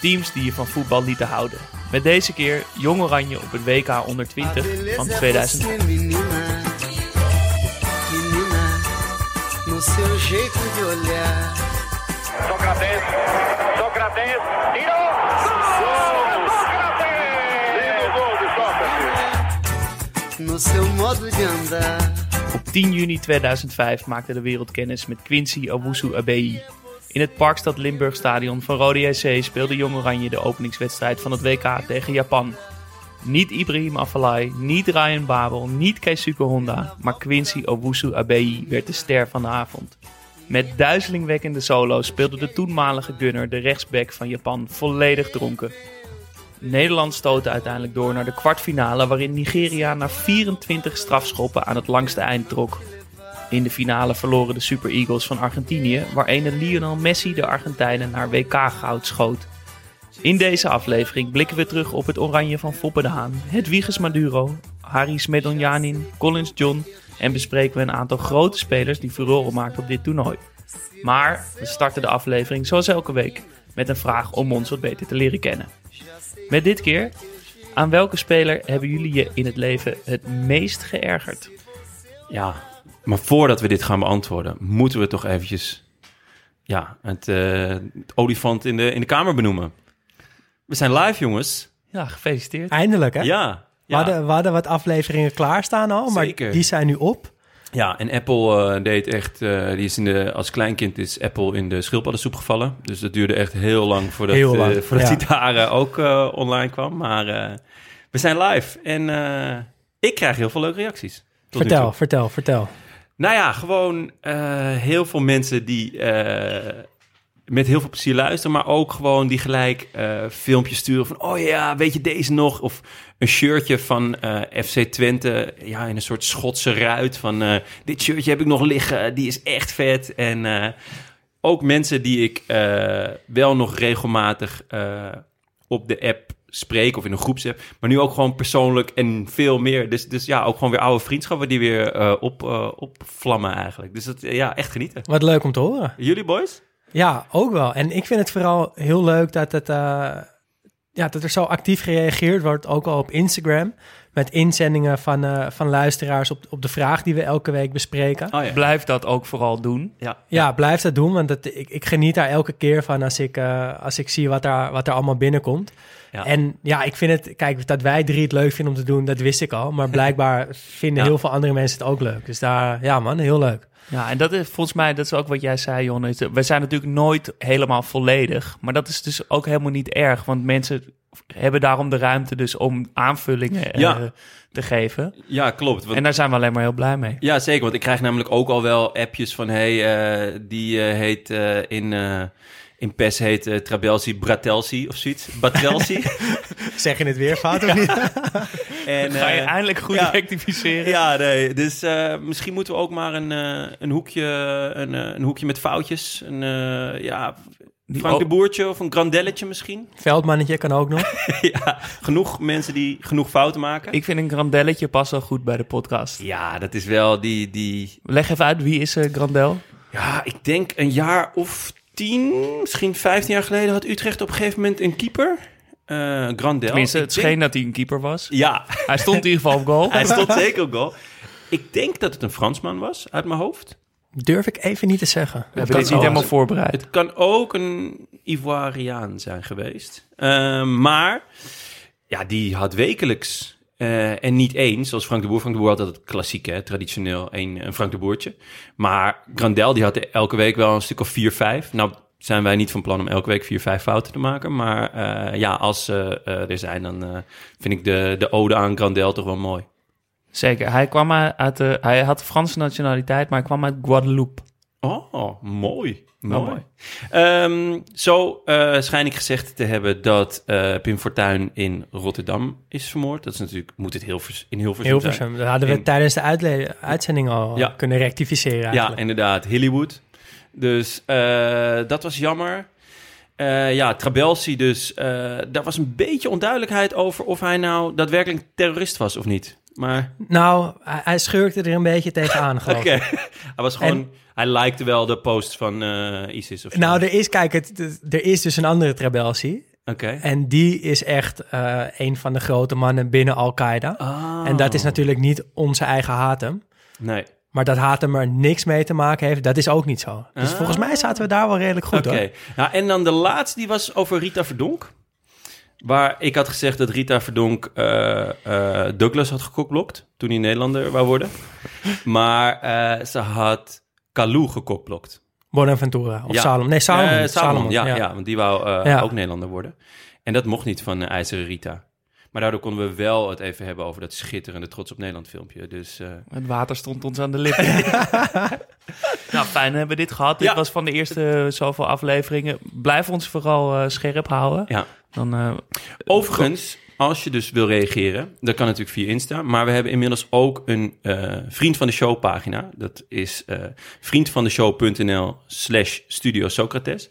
Teams die je van voetbal lieten houden. Met deze keer Jong Oranje op het WK onder 20 van 2000. você, menina, menina, no seu jeito de olhar. Sócrates, Sócrates, tiro. Sócrates! Lindo gol de Sócrates. No seu modo de andar. Op 10 juni 2005 maakte de wereld kennis met Quincy Owusu Abeyi. In het Parkstad Limburg Stadion van Rode JC speelde Jong Oranje de openingswedstrijd van het WK tegen Japan. Niet Ibrahim Afellay, niet Ryan Babel, niet Keisuke Honda, maar Quincy Owusu Abeyi werd de ster van de avond. Met duizelingwekkende solo's speelde de toenmalige gunner de rechtsback van Japan volledig dronken. Nederland stootte uiteindelijk door naar de kwartfinale waarin Nigeria na 24 strafschoppen aan het langste eind trok. In de finale verloren de Super Eagles van Argentinië, waar ene Lionel Messi de Argentijnen naar WK-goud schoot. In deze aflevering blikken we terug op het oranje van Foppe de Haan, Hedwiges Maduro, Haris Medonjanin, Collins John en bespreken we een aantal grote spelers die furoren maakten op dit toernooi. Maar we starten de aflevering zoals elke week met een vraag om ons wat beter te leren kennen. Met dit keer, aan welke speler hebben jullie je in het leven het meest geërgerd? Ja, maar voordat we dit gaan beantwoorden, moeten we toch eventjes ja, het, eh, het olifant in de, in de kamer benoemen. We zijn live, jongens. Ja, gefeliciteerd. Eindelijk, hè? Ja. We, Ja, hadden, we hadden wat afleveringen klaarstaan al, maar Zeker. die zijn nu op. ja en Apple eh, deed echt... eh, die is in de, als kleinkind is Apple in de schildpaddensoep gevallen. Dus dat duurde echt heel lang voordat, Heel eh, lang, voordat ja. die daar ook eh, online kwam. Maar eh, we zijn live en eh, ik krijg heel veel leuke reacties. Vertel, vertel, vertel. Nou ja, gewoon eh, heel veel mensen die eh, met heel veel plezier luisteren, maar ook gewoon die gelijk eh, filmpjes sturen van, oh ja, weet je deze nog? Of een shirtje van FC Twente, ja, in een soort Schotse ruit van, dit shirtje heb ik nog liggen, die is echt vet. En ook mensen die ik wel nog regelmatig op de app spreek of in een groepsapp, maar nu ook gewoon persoonlijk en veel meer. Dus, dus ja, ook gewoon weer oude vriendschappen die weer eh, op, eh, opvlammen eigenlijk. Dus dat, ja, echt genieten. Wat leuk om te horen. Jullie boys? Ja, ook wel. En ik vind het vooral heel leuk dat, het, eh, ja, dat er zo actief gereageerd wordt, ook al op Instagram. Met inzendingen van, eh, van luisteraars op, op de vraag die we elke week bespreken. Oh ja. Blijf dat ook vooral doen. ja. Ja, blijf dat doen, want dat, ik, ik geniet daar elke keer van als ik, eh, als ik zie wat er, wat er allemaal binnenkomt. Ja. En ja, ik vind het, kijk, dat wij drie het leuk vinden om te doen, dat wist ik al. Maar blijkbaar vinden Ja. heel veel andere mensen het ook leuk. Dus daar, ja man, heel leuk. Ja, en dat is volgens mij, dat is ook wat jij zei, Jon. is, We zijn natuurlijk nooit helemaal volledig. Maar dat is dus ook helemaal niet erg. Want mensen hebben daarom de ruimte dus om aanvullingen eh, Ja. te geven. ja, klopt. Want- En daar zijn we alleen maar heel blij mee. Ja, zeker. Want ik krijg namelijk ook al wel appjes van... hey, eh, die eh, heet eh, in, eh in PES heet eh, Trabelsi Bratelsi of zoiets. Batrelsi. Zeg je het weer fout of niet? en, Ga je eh, eindelijk goed ja. rectificeren? Ja, nee. Dus eh, misschien moeten we ook maar een, eh, een, hoekje, een, eh, een hoekje met foutjes. Een, eh, ja, Frank de Boertje of een grandelletje misschien. Veldmannetje kan ook nog. ja, genoeg mensen die genoeg fouten maken. Ik vind een grandelletje pas wel goed bij de podcast. Ja, dat is wel die, die... Leg even uit, wie is Grandel? Ja, ik denk een jaar of tien, misschien vijftien jaar geleden... had Utrecht op een gegeven moment een keeper. eh Grandel. Tenminste, Ik het denk- scheen dat hij een keeper was. Ja, Hij stond in ieder geval op goal. hij stond zeker op goal. Ik denk dat het een Fransman was, uit mijn hoofd. Durf ik even niet te zeggen. We hebben dit niet helemaal voorbereid. Het kan ook een Ivoiriaan zijn geweest. Eh, maar ja, die had wekelijks Eh, en niet één, zoals Frank de Boer. Frank de Boer had altijd klassieke, traditioneel, een, een Frank de Boertje. Maar Grandel, die had elke week wel een stuk of vier, vijf. Nou zijn wij niet van plan om elke week vier, vijf fouten te maken. Maar eh, ja, als ze eh, er zijn, dan vind ik de, de ode aan Grandel toch wel mooi. Zeker. Hij, kwam uit de, hij had Franse nationaliteit, maar hij kwam uit Guadeloupe. Oh, mooi. Mooi. Mooi. Ehm, zo eh, schijn ik gezegd te hebben dat eh, Pim Fortuyn in Rotterdam is vermoord. Dat is natuurlijk, moet het Hilvers, in Hilversum, zijn. Hilversum. Dat hadden we In- tijdens de uitzending al Ja. kunnen rectificeren Ja, eigenlijk. inderdaad. Hollywood. Dus eh, dat was jammer. Ja, Trabelsi dus. daar was een beetje onduidelijkheid over of hij nou daadwerkelijk terrorist was of niet. Maar Nou, hij, hij schurkte er een beetje tegenaan, geloof hij was gewoon... hij likte wel de post van eh, ISIS of zo. Nou, er is, kijk, het, er is dus een andere Trabelsi. Oké. En die is echt eh, een van de grote mannen binnen Al-Qaeda. En dat is natuurlijk niet onze eigen Hatem. Nee. Maar dat Hatem er niks mee te maken heeft, dat is ook niet zo. Dus Ah. volgens mij zaten we daar wel redelijk goed Oké. Nou, en dan de laatste, die was over Rita Verdonk. Waar ik had gezegd dat Rita Verdonk eh, eh, Douglas had gekokblokt toen hij Nederlander wou worden. Maar eh, ze had Kalou gekokblokt. Bonaventura of Ja. Salom. Nee, Salomon. Salomon, Salomon, ja, ja. ja. want die wou eh, Ja. ook Nederlander worden. En dat mocht niet van IJzeren Rita. Maar daardoor konden we wel het even hebben over dat schitterende Trots op Nederland filmpje. Dus eh, Het water stond ons aan de lippen. nou, fijn hebben we dit gehad. Dit Ja. was van de eerste zoveel afleveringen. Blijf ons vooral eh, scherp houden. ja. Dan, eh, Overigens, als je dus wil reageren, dat kan natuurlijk via Insta. Maar we hebben inmiddels ook een eh, Vriend van de Show pagina. Dat is eh vriendvandeshow.nl slash Studio Socrates.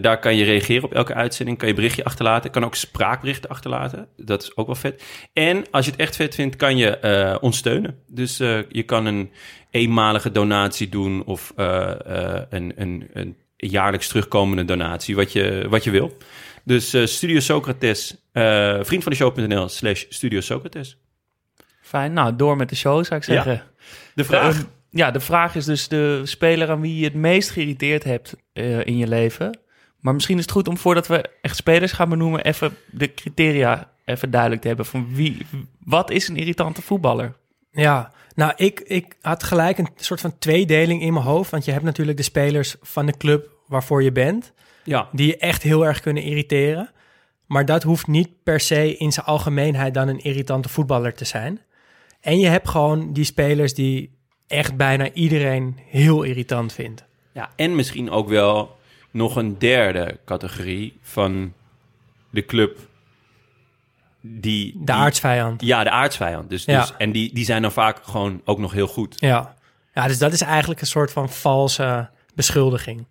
Daar kan je reageren op elke uitzending. Kan je berichtje achterlaten. Kan ook spraakberichten achterlaten. Dat is ook wel vet. En als je het echt vet vindt, kan je ons steunen. Dus je kan een eenmalige donatie doen of een, een, een jaarlijks terugkomende donatie, wat je, wat je wil. Dus eh, Studio Socrates, eh vriend van de show.nl slash Studio Socrates. fijn. Nou, door met de show zou ik Ja. zeggen. De vraag, Ehm, ja, de vraag is dus de speler aan wie je het meest geïrriteerd hebt eh, in je leven. Maar misschien is het goed om voordat we echt spelers gaan benoemen, even de criteria even duidelijk te hebben. Van wie, wat is een irritante voetballer? Ja, nou, ik, ik had gelijk een soort van tweedeling in mijn hoofd. Want je hebt natuurlijk de spelers van de club waarvoor je bent, ja, die je echt heel erg kunnen irriteren. Maar dat hoeft niet per se in zijn algemeenheid dan een irritante voetballer te zijn. En je hebt gewoon die spelers die echt bijna iedereen heel irritant vindt. ja, en misschien ook wel nog een derde categorie van de club die... De die- aardsvijand. Ja, de aardsvijand. Dus, Ja. dus, en die, die zijn dan vaak gewoon ook nog heel goed. Ja. ja, dus dat is eigenlijk een soort van valse beschuldiging.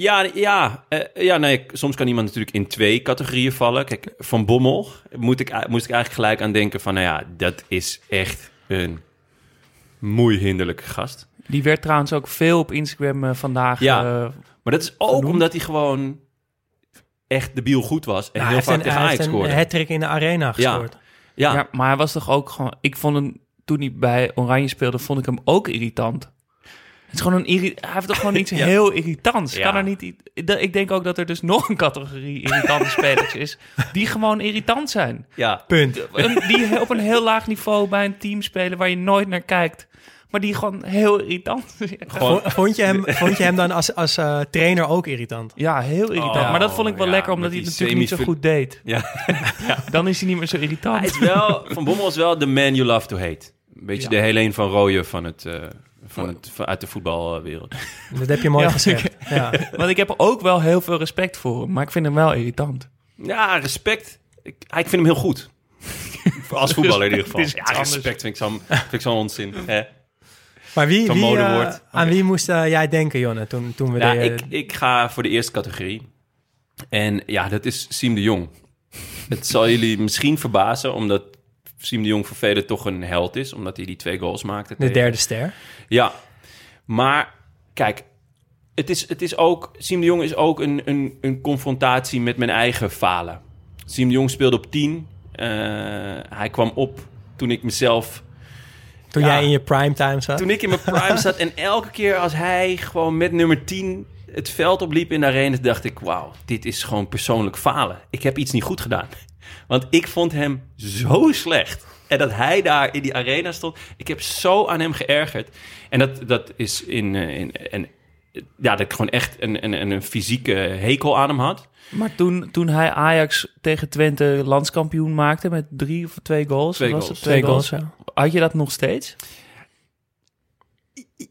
Ja, ja, eh, ja nee, soms kan iemand natuurlijk in twee categorieën vallen. Kijk, Van Bommel moet ik, moest ik eigenlijk gelijk aan denken van... nou ja, dat is echt een moeihinderlijke gast. Die werd trouwens ook veel op Instagram eh, vandaag. Ja. eh, Maar dat is ook Genoemd. omdat hij gewoon echt debiel goed was... en Ja, heel hij vaak heeft een, tegen hij Ajax heeft een scoorde. hat-trick in de arena gescoord. Ja, ja. maar hij was toch ook gewoon... Ik vond hem, toen hij bij Oranje speelde, vond ik hem ook irritant. Het is gewoon een irri- Hij heeft toch gewoon iets Ja. heel irritants. Ja. Kan er niet... Ik denk ook dat er dus nog een categorie irritante spelers is... die gewoon irritant zijn. ja. Punt. Een- Die op een heel laag niveau bij een team spelen waar je nooit naar kijkt. Maar die gewoon heel irritant zijn. Gewoon, Vond je hem, vond je hem dan als, als eh, trainer ook irritant? Ja, heel irritant. Oh, maar dat vond ik wel ja, lekker, omdat hij het natuurlijk niet zo goed deed. ja. Dan is hij niet meer zo irritant. Hij is wel, Van Bommel is wel de man you love to hate. Een beetje Ja. de Helene van Rooyen van het, eh, van het, van, uit de voetbalwereld. Dat heb je mooi Ja, gezegd. Ja. Want ik heb ook wel heel veel respect voor hem, maar ik vind hem wel irritant. Ja, respect. Ik, ik vind hem heel goed. Als voetballer in ieder geval. Ja, respect vind ik zo'n vind ik zo'n onzin. Hè? Maar wie, wie, eh, aan wie moest eh, jij denken, Jonne, toen, toen we Ja, de... ik, ik ga voor de eerste categorie. En ja, dat is Siem de Jong. Het zal jullie misschien verbazen, omdat Siem de Jong voor velen toch een held is. Omdat hij die twee goals maakte. de tegen- derde ster. Ja, maar kijk, het is, het is ook... Siem de Jong is ook een, een, een confrontatie met mijn eigen falen. Siem de Jong speelde op 10. Eh, hij kwam op toen ik mezelf... Toen Ja. jij in je primetime zat. Toen ik in mijn prime zat en elke keer als hij gewoon met nummer 10 het veld opliep in de arena... dacht ik, wauw, dit is gewoon persoonlijk falen. Ik heb iets niet goed gedaan. Want ik vond hem zo slecht. En dat hij daar in die arena stond. Ik heb zo aan hem geërgerd. En dat, dat is in... eh, in en, ja, dat ik gewoon echt een, een, een fysieke hekel aan hem had. Maar toen, toen hij Ajax tegen Twente landskampioen maakte met drie of twee goals. Twee was goals. Het twee goals. ja. Had je dat nog steeds?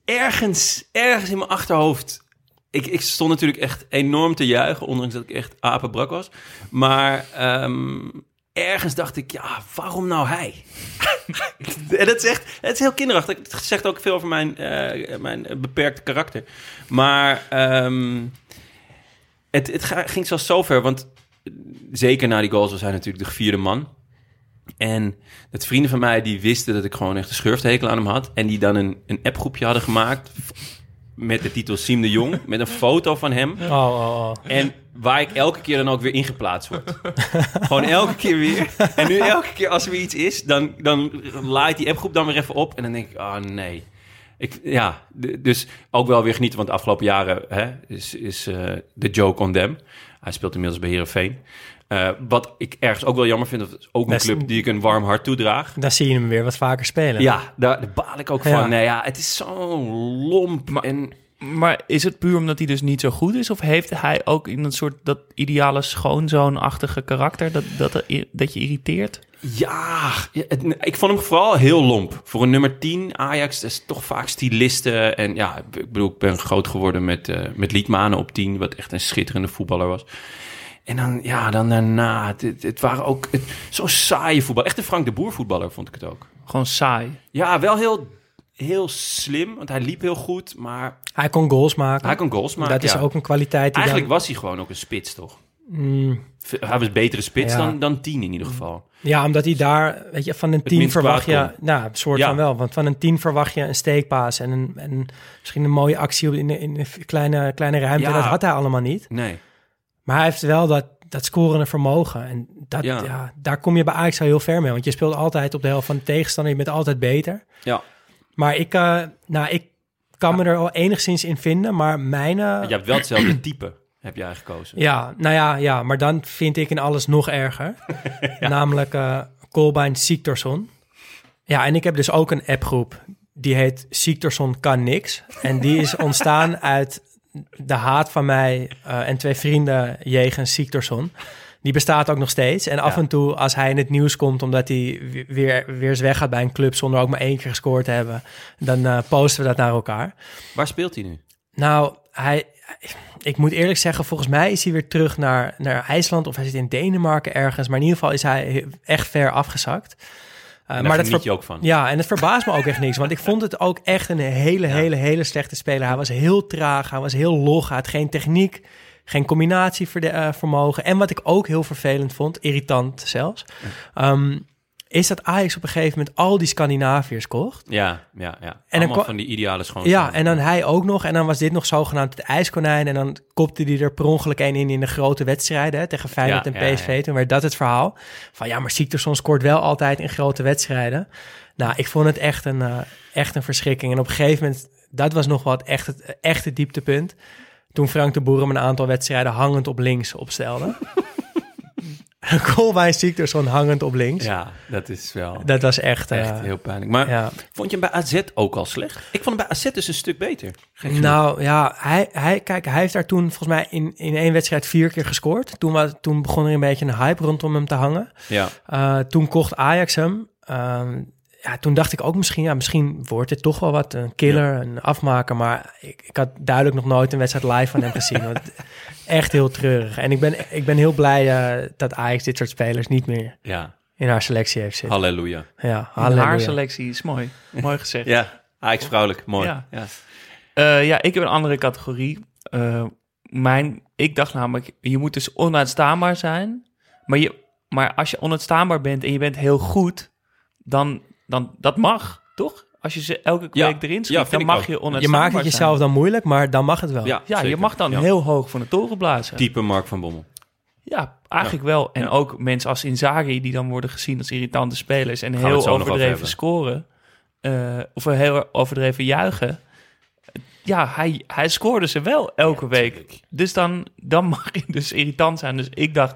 ergens, ergens in mijn achterhoofd. Ik, ik stond natuurlijk echt enorm te juichen, ondanks dat ik echt apenbrak was. Maar ehm, ergens dacht ik, ja, waarom nou hij? en dat is echt, het is heel kinderachtig. Het zegt ook veel over mijn, eh, mijn beperkte karakter. Maar ehm, het, het ging zelfs zover, want zeker na die goals was hij natuurlijk de vierde man. En dat vrienden van mij die wisten dat ik gewoon echt een schurftehekel aan hem had. En die dan een, een appgroepje hadden gemaakt met de titel Siem de Jong. Met een foto van hem. Oh, oh, oh. En waar ik elke keer dan ook weer ingeplaatst word. Gewoon elke keer weer. En nu elke keer als er weer iets is, dan, dan laait die appgroep dan weer even op. En dan denk ik, oh nee. Ik, ja, dus ook wel weer genieten, want de afgelopen jaren hè, is, is eh, de joke on them. Hij speelt inmiddels bij Herenveen. Wat ik ergens ook wel jammer vind, dat is ook een club die ik een warm hart toedraag. Dan zie je hem weer wat vaker spelen. Ja, daar, daar baal ik ook Ja. van. Nee, ja, het is zo lomp. en Maar is het puur omdat hij dus niet zo goed is? Of heeft hij ook in een soort dat ideale schoonzoonachtige karakter dat, dat, dat je irriteert? Ja, het- ik vond hem vooral heel lomp. Voor een nummer 10, Ajax, dat is toch vaak stilisten. En ja, ik bedoel, ik ben groot geworden met, eh met Liedmanen op 10, wat echt een schitterende voetballer was. En dan, ja, dan daarna, het, het, het waren ook het, zo saaie voetbal. Echt een Frank de Boer voetballer vond ik het ook. Gewoon saai. Ja, wel heel, heel slim, want hij liep heel goed, maar Hij kon goals maken. hij kon goals maken. dat is ja. ook een kwaliteit die Eigenlijk dan... was hij gewoon ook een spits, toch? Mm, Hij was betere spits Ja. dan, dan 10 in ieder geval. ja, omdat hij daar, weet je, van een team minst verwacht je... Nou, een soort Ja. van wel. Want van een team verwacht je een steekpaas en, een, en misschien een mooie actie op- in, een- in een kleine, kleine ruimte. Ja. Dat had hij allemaal niet. Nee. Maar hij heeft wel dat, dat scorende vermogen. En dat, Ja. ja. daar kom je bij Ajax al heel ver mee. Want je speelt altijd op de helft van de tegenstander. Je bent altijd beter. Ja. Maar ik, eh, nou, ik kan me er al enigszins in vinden. Maar mijn... eh, Je hebt wel hetzelfde type, heb jij gekozen. Ja, nou ja, ja, maar dan vind ik in alles nog erger. Namelijk eh Kolbein Siktorsson. Ja, en ik heb dus ook een appgroep. Die heet Siktorsson kan niks. En die is ontstaan uit de haat van mij eh, en twee vrienden jegens Siktorsson. Die bestaat ook nog steeds. En af Ja. en toe, als hij in het nieuws komt... omdat hij we- weer, weer eens weg gaat bij een club... zonder ook maar één keer gescoord te hebben... dan eh, posten we dat naar elkaar. Waar speelt hij nu? Nou, hij, ik moet eerlijk zeggen, volgens mij is hij weer terug naar, naar IJsland of hij zit in Denemarken ergens. Maar in ieder geval is hij echt ver afgezakt. Daar maar dat geniet ver- je ook van. Ja, en het verbaast me ook echt niks. Want ik vond het ook echt een hele, hele, hele slechte speler. Hij was heel traag, hij was heel log, hij had geen techniek, geen combinatievermogen. En wat ik ook heel vervelend vond, irritant zelfs, ehm, is dat Ajax op een gegeven moment al die Scandinaviërs kocht. Ja, ja, ja. dan Allemaal kwa- van die ideale schoon. Ja, en dan hij ook nog. En dan was dit nog zogenaamd het ijskonijn. En dan kopte hij er per ongeluk een in in de grote wedstrijden. Hè, tegen Feyenoord Ja, en PSV. ja. Toen werd dat het verhaal. Van ja, maar Siktersson scoort wel altijd in grote wedstrijden. Nou, ik vond het echt een, eh, echt een verschrikking. En op een gegeven moment, dat was nog wat echt het echte dieptepunt. Toen Frank de Boer hem een aantal wedstrijden hangend op links opstelde. Colbein Siktersson hangend op links. Ja, dat is wel Dat was echt... eh, echt heel pijnlijk. Maar ja. vond je hem bij AZ ook al slecht? Ik vond hem bij AZ dus een stuk beter. Genoeg. Nou ja, hij, hij, kijk, hij heeft daar toen volgens mij in, in één wedstrijd vier keer gescoord. Toen, was, toen begon er een beetje een hype rondom hem te hangen. ja. Uh, toen kocht Ajax hem. Ehm, ja, toen dacht ik ook misschien, ja, misschien wordt dit toch wel wat. Een killer, een afmaker. Maar ik, ik had duidelijk nog nooit een wedstrijd live van hem gezien. Want echt heel treurig. En ik ben, ik ben heel blij eh, dat Ajax dit soort spelers niet meer ja, in haar selectie heeft zitten. halleluja. Ja, Haar selectie is mooi. mooi gezegd. Ja, Ajax vrouwelijk, mooi. Ja. Ja. Eh, ja, ik heb een andere categorie. Eh, mijn, ik dacht namelijk, je moet dus onuitstaanbaar zijn. Maar, je, maar als je onuitstaanbaar bent en je bent heel goed, dan, dan dat mag, toch? Als je ze elke Ja. week erin schiet, dan mag ook. je Je onuitstaanbaar maakt het zijn. jezelf dan moeilijk, maar dan mag het wel. Ja, Ja, je mag dan Ja. heel hoog van de toren blazen. Type Mark van Bommel. Ja, eigenlijk wel. En Ja. ook mensen als Inzaghi, die dan worden gezien als irritante spelers en heel overdreven scoren. eh, of heel overdreven juichen. Ja, hij, hij scoorde ze wel elke week. Dus dan, dan mag je dus irritant zijn. Dus ik dacht,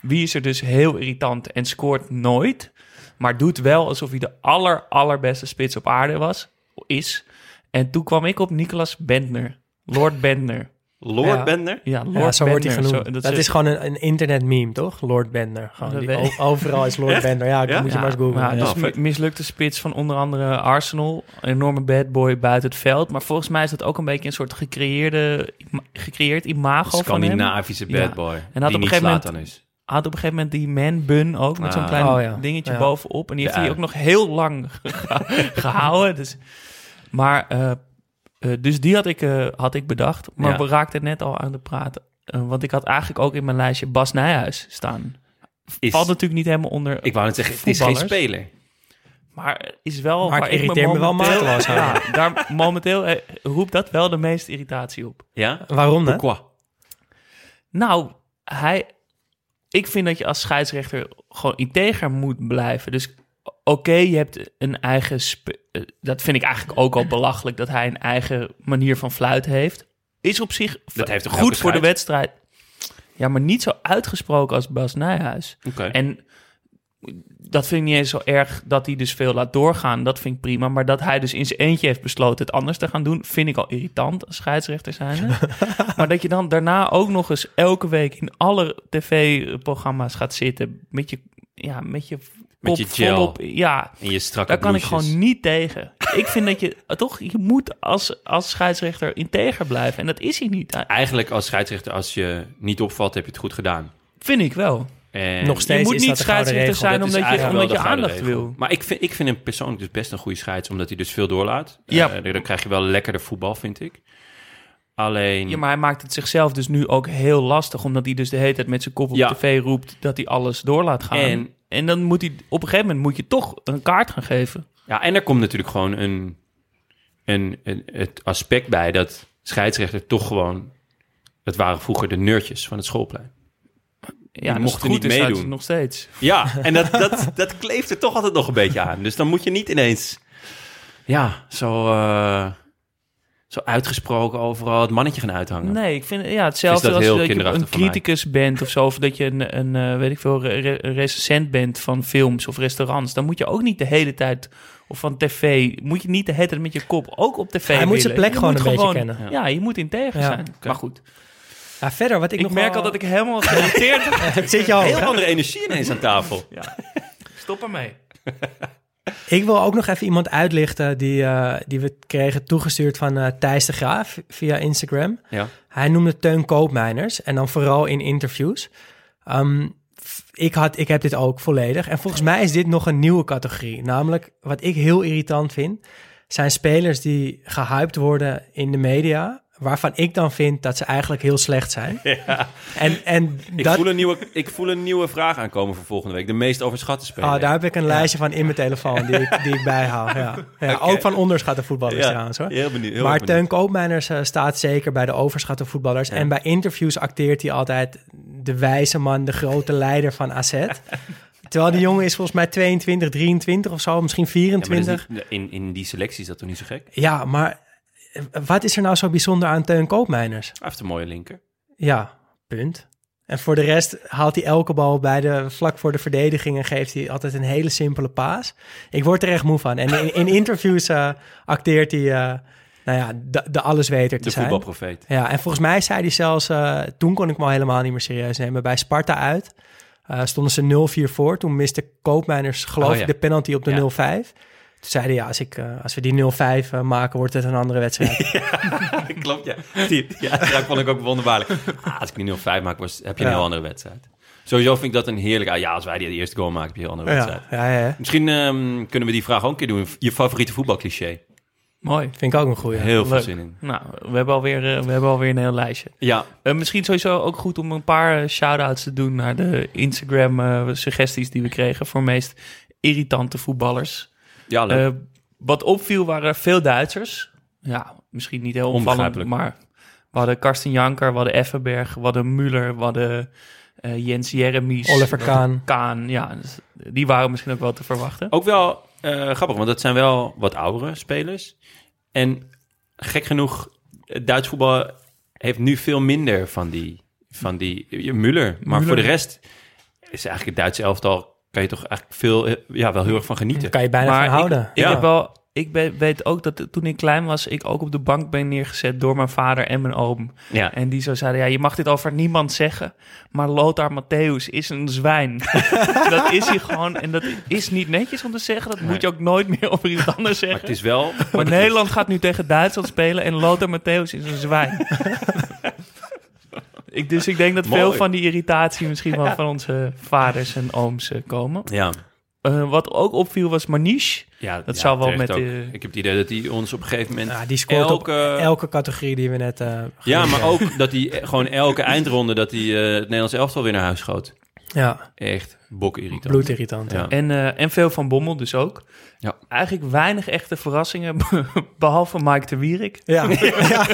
wie is er dus heel irritant en scoort nooit, maar doet wel alsof hij de aller, allerbeste spits op aarde was, is. En toen kwam ik op Nicolas Bentner, Lord Bentner. Lord Ja. Bender? Ja, Lord Ja, zo wordt hij genoemd. Zo- dat is gewoon een, een internet meme, toch? Lord Bender. Gewoon Dat die- overal is Lord? Bender. Ja, Ja? moet je Ja, maar eens googlen. maar dus Oh, mi- mislukte spits van onder andere Arsenal. Een enorme bad boy buiten het veld. Maar volgens mij is dat ook een beetje een soort gecreëerde, gecreëerd imago van hem. Scandinavische bad boy. En had die op een niet gegeven moment- is. Had op een gegeven moment die man bun ook. Met zo'n Ah. klein Oh, ja. dingetje Ja. bovenop. En die heeft Ja. hij ook nog heel lang ge- gehouden. Dus, maar, eh, eh, dus die had ik, eh, had ik bedacht. Maar Ja. we raakten net al aan de praten. Want ik had eigenlijk ook in mijn lijstje Bas Nijhuis staan. Is, Valt natuurlijk niet helemaal onder ik wou net zeggen, het is geen speler. Maar is wel. Maar waar ik me wel momenteel- mateloos aan. Ja, daar, momenteel eh, roept dat wel de meeste irritatie op. Ja? Waarom dan? Nou, hij. Ik vind dat je als scheidsrechter gewoon integer moet blijven. Dus oké, je hebt een eigen. eh, dat vind ik eigenlijk ook al belachelijk dat hij een eigen manier van fluiten heeft. Is op zich Dat heeft goed voor de wedstrijd. Ja, maar niet zo uitgesproken als Bas Nijhuis. Oké. En dat vind ik niet eens zo erg dat hij dus veel laat doorgaan. Dat vind ik prima. Maar dat hij dus in zijn eentje heeft besloten het anders te gaan doen... vind ik al irritant als scheidsrechter zijn. maar dat je dan daarna ook nog eens elke week... in alle tv-programma's gaat zitten... met je, ja, met je Met kop je gel. volop... Ja, In je strakke daar kan ik gewoon niet tegen. ik vind dat je toch... je moet als, als scheidsrechter integer blijven. En dat is hij niet. Eigenlijk als scheidsrechter, als je niet opvalt, heb je het goed gedaan. Vind ik wel. En Nog steeds je moet is niet dat scheidsrechter zijn omdat je, omdat je aandacht regel. wil. Maar ik vind, ik vind hem persoonlijk dus best een goede scheids, omdat hij dus veel doorlaat. Ja. Eh, dan krijg je wel lekkerder voetbal, vind ik. Alleen... Ja, maar hij maakt het zichzelf dus nu ook heel lastig, omdat hij dus de hele tijd met zijn kop op Ja. tv roept dat hij alles door laat gaan. En- En, dan moet hij op een gegeven moment moet je toch een kaart gaan geven. Ja, en er komt natuurlijk gewoon een, een, een, het aspect bij dat scheidsrechter toch gewoon... Het waren vroeger de nerdjes van het schoolplein. Ja, Die mochten het goed niet is, meedoen. nog steeds. Ja, en dat, dat, dat kleeft er toch altijd nog een beetje aan. Dus dan moet je niet ineens... Ja, zo, eh, zo uitgesproken overal het mannetje gaan uithangen. Nee, ik vind ja, hetzelfde dat als heel dat je een criticus bent of zo, of dat je een, een eh, weet ik veel, re- recensent bent van films of restaurants. Dan moet je ook niet de hele tijd, of van tv, moet je niet de hele tijd met je kop ook op tv Hij moet zijn plek Je gewoon moet een beetje kennen. Ja, je moet integer Ja. zijn. Maar goed, Ja, verder, wat ik, ik, nog merk al dat ik helemaal geïrriteerd ben. Zit je al? Heel andere energie ineens aan tafel. Stop ermee. Ik wil ook nog even iemand uitlichten die, eh, die we kregen toegestuurd van eh, Thijs de Graaf via Instagram. Ja. Hij noemde Teun Koopmeiners en dan vooral in interviews. Ehm, ik, had, ik heb dit ook volledig. En volgens mij is dit nog een nieuwe categorie. Namelijk, wat ik heel irritant vind, zijn spelers die gehyped worden in de media. Waarvan ik dan vind dat ze eigenlijk heel slecht zijn. En, en Ik, dat, voel een nieuwe, ik voel een nieuwe vraag aankomen voor volgende week. De meest overschatte speler. Oh, daar heb ik een lijstje van in mijn telefoon die ik, die ik bijhaal. Ja. Ja. Ook van onderschatte voetballers Ja, trouwens hoor. heel benieuwd. Heel maar benieuwd. Teun Koopmeiners eh, staat zeker bij de overschatte voetballers. En bij interviews acteert hij altijd de wijze man, de grote leider van AZ. Terwijl die jongen is volgens mij 22, 23 of zo, misschien Ja, maar dat is 24. niet- in, in die selectie is dat toch niet zo gek? Ja, maar wat is er nou zo bijzonder aan Teun Koopmeiners? heeft een mooie linker. Ja, punt. En voor de rest haalt hij elke bal bij de, vlak voor de verdediging en geeft hij altijd een hele simpele paas. Ik word er echt moe van. En in, in interviews eh, acteert hij, eh, nou ja, de, de allesweter te De zijn. voetbalprofeet. Ja, en volgens mij zei hij zelfs, eh, toen kon ik me al helemaal niet meer serieus nemen, bij Sparta uit. stonden ze 0-4 voor. Toen miste Koopmeiners, geloof Oh, ik, ja. de penalty op de Ja. 0-5. Toen zeiden ja, als, ik, eh, als we die 0-5 eh, maken, wordt het een andere wedstrijd. Klopt, ja. Die, ja, dat vond ik ook wonderbaarlijk. Ah, als ik die 0-5 maak, was, heb je een Ja. heel andere wedstrijd. Sowieso vind ik dat een heerlijk... ah, ja, als wij die eerste goal maken, heb je een andere wedstrijd. ja, ja, ja, Misschien ehm, kunnen we die vraag ook een keer doen. Je favoriete voetbalcliché. Mooi. vind ik ook een goeie. Heel veel Leuk. zin in. Nou, we hebben alweer, eh, we hebben alweer een heel lijstje. Ja, misschien sowieso ook goed om een paar shout-outs te doen naar de Instagram-suggesties die we kregen voor meest irritante voetballers. Ja leuk. Eh, wat opviel waren veel Duitsers. Ja, misschien niet heel opvallend, Onbegrijpelijk. maar we hadden Karsten Janker, we hadden Effenberg, we hadden Müller, we hadden eh, Jens Jeremies. Oliver Kahn. Kaan, ja. dus die waren misschien ook wel te verwachten. Ook wel eh, grappig, want dat zijn wel wat oudere spelers. En gek genoeg, het Duits voetbal heeft nu veel minder van die, van die Müller. Maar Müller. voor de rest is eigenlijk het Duitse elftal... kan je toch eigenlijk veel, eh, ja, wel heel erg van genieten. Kan je bijna Maar van houden. Ik, Ja. heb wel, ik weet ook dat toen ik klein was, ik ook op de bank ben neergezet door mijn vader en mijn oom. Ja. En die zo zeiden, ja, je mag dit over niemand zeggen, maar Lothar Matthäus is een zwijn. dat is hij gewoon. En dat is niet netjes om te zeggen. Dat moet je ook nooit meer over iemand anders Maar zeggen. het is wel... Maar Nederland gaat nu tegen Duitsland spelen en Lothar Matthäus is een zwijn. ik, dus ik denk dat veel van die irritatie misschien wel van onze vaders en ooms eh, komen. Ja, Eh, wat ook opviel was Manish. ja Dat ja, zou wel met ook. de- Ik heb het idee dat hij ons op een gegeven moment... Ja, die scoort elke- op elke categorie die we net... eh Ja, maar hebben. ook dat hij gewoon elke eindronde... dat hij eh, het Nederlands elftal weer naar huis schoot. Ja, Echt bokkirritant. bloedirritant. Ja. En, eh, en veel van Bommel dus ook. Ja. Eigenlijk weinig echte verrassingen, behalve Mike de Wierik. Ja, ja. ja.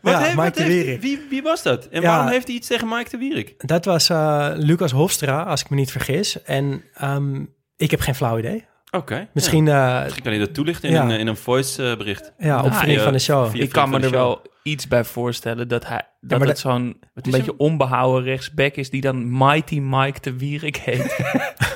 Wat ja heeft- Mike wat de heeft- Wierik. Wie, wie was dat? En Ja. waarom heeft hij iets tegen Mike de Wierik? Dat was eh, Lucas Hofstra, als ik me niet vergis. En ehm, ik heb geen flauw idee. Oké. Misschien, ja. eh, Misschien kan hij dat toelichten in Ja. een, in een voice eh, bericht. ja, op Nou, vriend ja, van de show. Ik kan me er wel iets bij voorstellen dat hij dat maar dat- zo'n een beetje onbehouden rechtsback is die dan Mighty Mike de Wierik heet.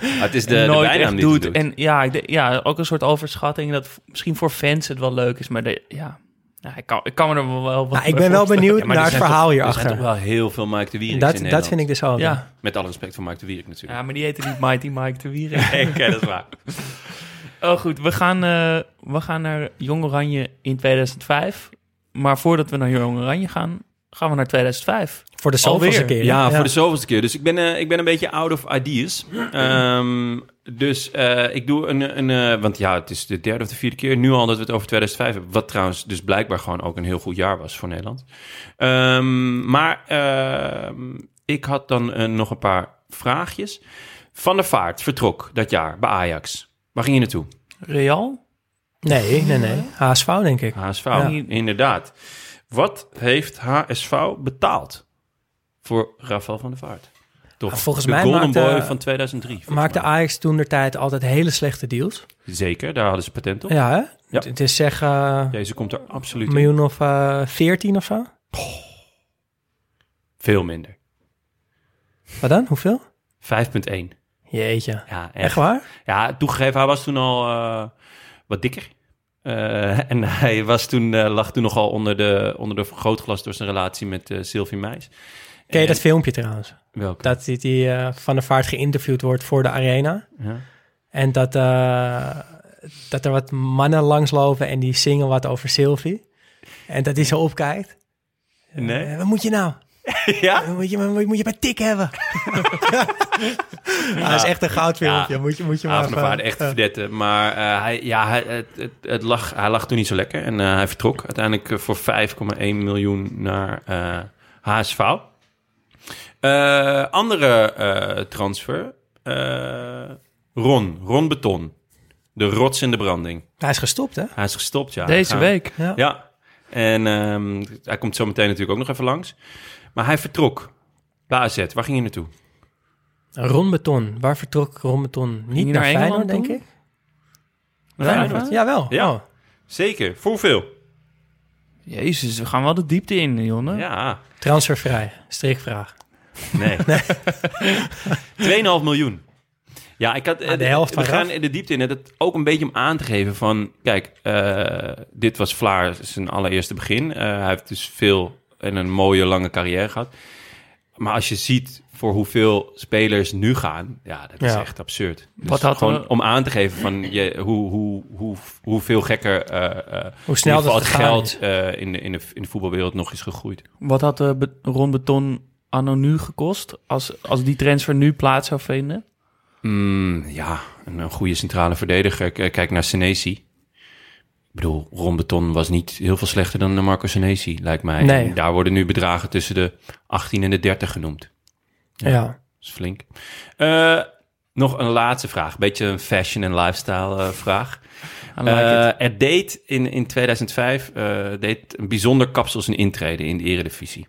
Ah, het is de, en de nooit bijnaam echt die het doet. doet. En ja, ja, ook een soort overschatting dat misschien voor fans het wel leuk is, maar de, ja, ja, ik, kan, ik kan me er wel wel wat Nou, ik ben wel benieuwd Ja, naar het verhaal toch- Er zijn toch hierachter. wel heel veel Mike de Wierik Dat, in dat vind ik dus ook. Ja, Met alle respect voor Mike de Wierik natuurlijk. ja, maar die heette niet Mighty Mike de Wierik. Nee, oké, dat is waar. Oh goed, we gaan, eh, we gaan naar Jong Oranje in 2005. Maar voordat we naar Jong Oranje gaan, gaan we naar 2005. Voor de zoveelste keer. Ja, voor de zoveelste keer. Dus ik ben, eh, ik ben een beetje out of ideas. Ehm, dus eh, ik doe een... een eh, want ja, het is de derde of de vierde keer nu al dat we het over 2005 hebben. Wat trouwens dus blijkbaar gewoon ook een heel goed jaar was voor Nederland. Ehm, maar ehm, ik had dan nog een paar vraagjes. Van der Vaart vertrok dat jaar bij Ajax. Waar ging je naartoe? Real? Nee, nee, nee. HSV, denk ik. HSV, Ja. inderdaad. Wat heeft HSV betaald voor Rafael van der Vaart? Toch Ah, volgens de mij Golden maakte- Boy van 2003. volgens Maakte mij. Ajax toen de tijd altijd hele slechte deals. Zeker, daar hadden ze patent op. Ja, hè? Ja. Het is zeg eh, Deze komt er absoluut in. miljoen of eh 14 of zo. Veel minder. 5,1. Wat dan? Hoeveel? 5,1. Jeetje. Ja, Echt waar? Ja, toegegeven, hij was toen al eh, wat dikker. Eh, en hij was toen, eh, lag toen nogal onder de, onder de vergrootglas door zijn relatie met Sylvie Meis. Ken je En- dat filmpje trouwens? Welke? Dat eh, Van der Vaart geïnterviewd wordt voor de arena. Ja. En dat, dat er wat mannen langslopen en die zingen wat over Sylvie. En dat hij zo opkijkt. Nee? Wat moet je nou? ja? Wat moet je, moet je bij tik hebben? ja, dat is echt een goudfilmpje. Ja. Moet je, moet je maar even- echt verdetten. Maar eh, hij, ja, hij, het, het, het lag, hij lag toen niet zo lekker. En eh, hij vertrok uiteindelijk eh, voor 5,1 miljoen naar eh, HSV. Eh, andere eh, transfer. eh, Ron. Ron Beton. De rots in de branding. Hij is gestopt, hè? Hij is gestopt, ja. Deze Gaan- week. Ja. Ja. En ehm, hij komt zo meteen natuurlijk ook nog even langs. Maar hij vertrok. Bij AZ. Waar ging je naartoe? Ron Beton. Waar vertrok Ron Beton? Niet naar, naar Feyenoord, Engeland denk ik. Feyenoord? Jawel. Ja. Oh. Zeker. Voor hoeveel? Jezus, we gaan wel de diepte in, Jonne. Ja. Transfervrij. Strikvraag. Nee. 2,5 miljoen. Ja, ik had... Ah, de helft We gaan in de diepte in. Het ook een beetje om aan te geven van... Kijk, eh, dit was Vlaar zijn allereerste begin. Eh, hij heeft dus veel en een mooie lange carrière gehad. Maar als je ziet voor hoeveel spelers nu gaan... Ja, dat is Ja. echt absurd. Dus Wat had gewoon om aan te geven van je, hoe, hoe, hoe, hoeveel gekker... eh, Hoe snel dat het geld eh, in, de, in, de, in de voetbalwereld nog is gegroeid. Wat had de Ron Beton anno nu gekost als, als die transfer nu plaats zou vinden? Mm, ja, een, een goede centrale verdediger. Kijk naar Senesi. Ik bedoel, Ron Beton was niet heel veel slechter dan Marco Senesi, lijkt mij. Nee. Daar worden nu bedragen tussen de 18 en de 30 genoemd. Ja. Dat is flink. Eh, nog een laatste vraag. Beetje een fashion en lifestyle eh, like Eh, er deed in, in 2005 eh, deed een bijzonder kapsel zijn intrede in de eredivisie.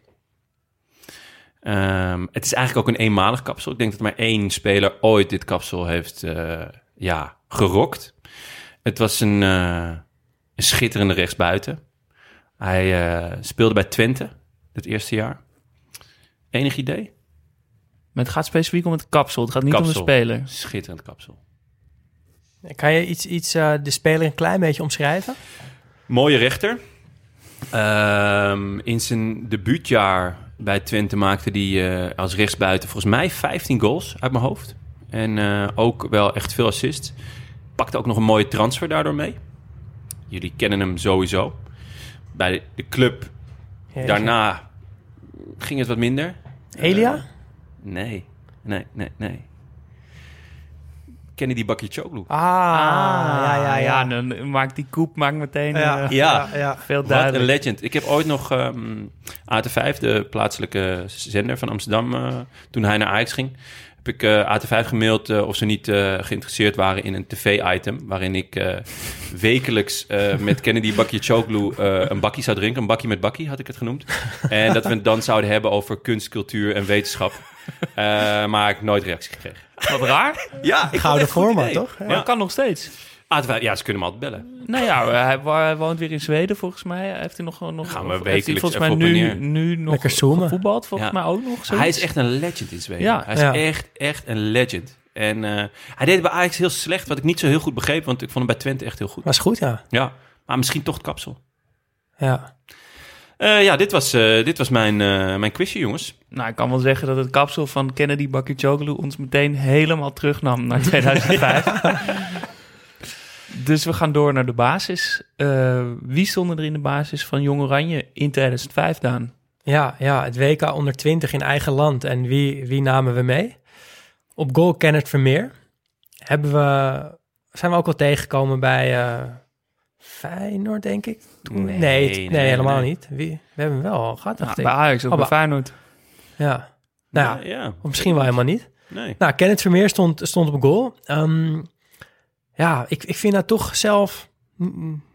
Ehm, het is eigenlijk ook een eenmalig kapsel. Ik denk dat maar één speler ooit dit kapsel heeft ja, gerokt. Het was een, een schitterende rechtsbuiten. Hij eh, speelde bij Twente het eerste jaar. Enig idee? Maar het gaat specifiek om het kapsel. Het gaat niet om de speler. Schitterend kapsel. Kan je iets, iets eh, de speler een klein beetje omschrijven? Mooie rechter. Ehm, in zijn debuutjaar bij Twente maakte hij eh, als rechtsbuiten volgens mij 15 goals uit mijn hoofd. En eh, ook wel echt veel assists. Pakte ook nog een mooie transfer daardoor mee. Jullie kennen hem sowieso. Bij de club Jeetje. daarna ging het wat minder. Elia? Eh, nee, nee, nee, nee. Kennedy Bakircioglu. ah, ja, ja, ja. dan maakt die koep maakt meteen Ja. eh, Ja. ja. veel Wat een duidelijk. legend. Ik heb ooit nog ehm AT5, de plaatselijke zender van Amsterdam, eh, toen hij naar Ajax ging, heb ik eh, AT5 gemaild eh, of ze niet eh, geïnteresseerd waren in een tv-item, waarin ik eh, wekelijks eh, met Kennedy Bakircioglu eh een bakkie zou drinken. Een bakkie met bakkie had ik het genoemd. En dat we het dan zouden hebben over kunst, cultuur en wetenschap. Eh, maar ik heb nooit reactie gekregen. Wat raar. Ja, ik Gouden format, toch? Maar dat kan nog steeds. AT5, ja, ze kunnen me altijd bellen. Nou ja, hij, wa- hij woont weer in Zweden volgens mij. Heeft hij nog, nog Gaan we of- heeft hij wekelijks volgens mij even op en nu, nu nog Lekker zoomen. volgens Ja. mij ook nog. Hij zoiets. is echt een legend in Zweden. Ja. Hij is Ja. echt, echt een legend. En eh, hij deed het bij Ajax heel slecht, wat ik niet zo heel goed begreep, want ik vond hem bij Twente echt heel goed. Was goed, ja. Ja, maar misschien toch het kapsel. Ja. Eh, ja, dit was, eh, dit was mijn, eh, mijn quizje, jongens. Nou, ik kan wel zeggen dat het kapsel van Kennedy Bakircioglu ons meteen helemaal terugnam naar 2005. dus we gaan door naar de basis. Eh, wie stonden er in de basis van Jong Oranje in 2005, Daan? Ja, ja, het WK onder 20 in eigen land. En wie, wie namen we mee? Op goal Kenneth Vermeer. Hebben we, zijn we ook wel tegengekomen bij eh Feyenoord, denk ik? Toen- Nee, nee, nee, nee, helemaal nee. niet. Wie, we hebben hem wel al gehad, dacht Nou, ik. bij Ajax of Oh, bij bij- Feyenoord? Ja. Nou ja, ja. of misschien wel helemaal niet. Nee. Nou, Kenneth Vermeer stond, stond op goal. Ehm, ja, ik, ik vind dat toch zelf...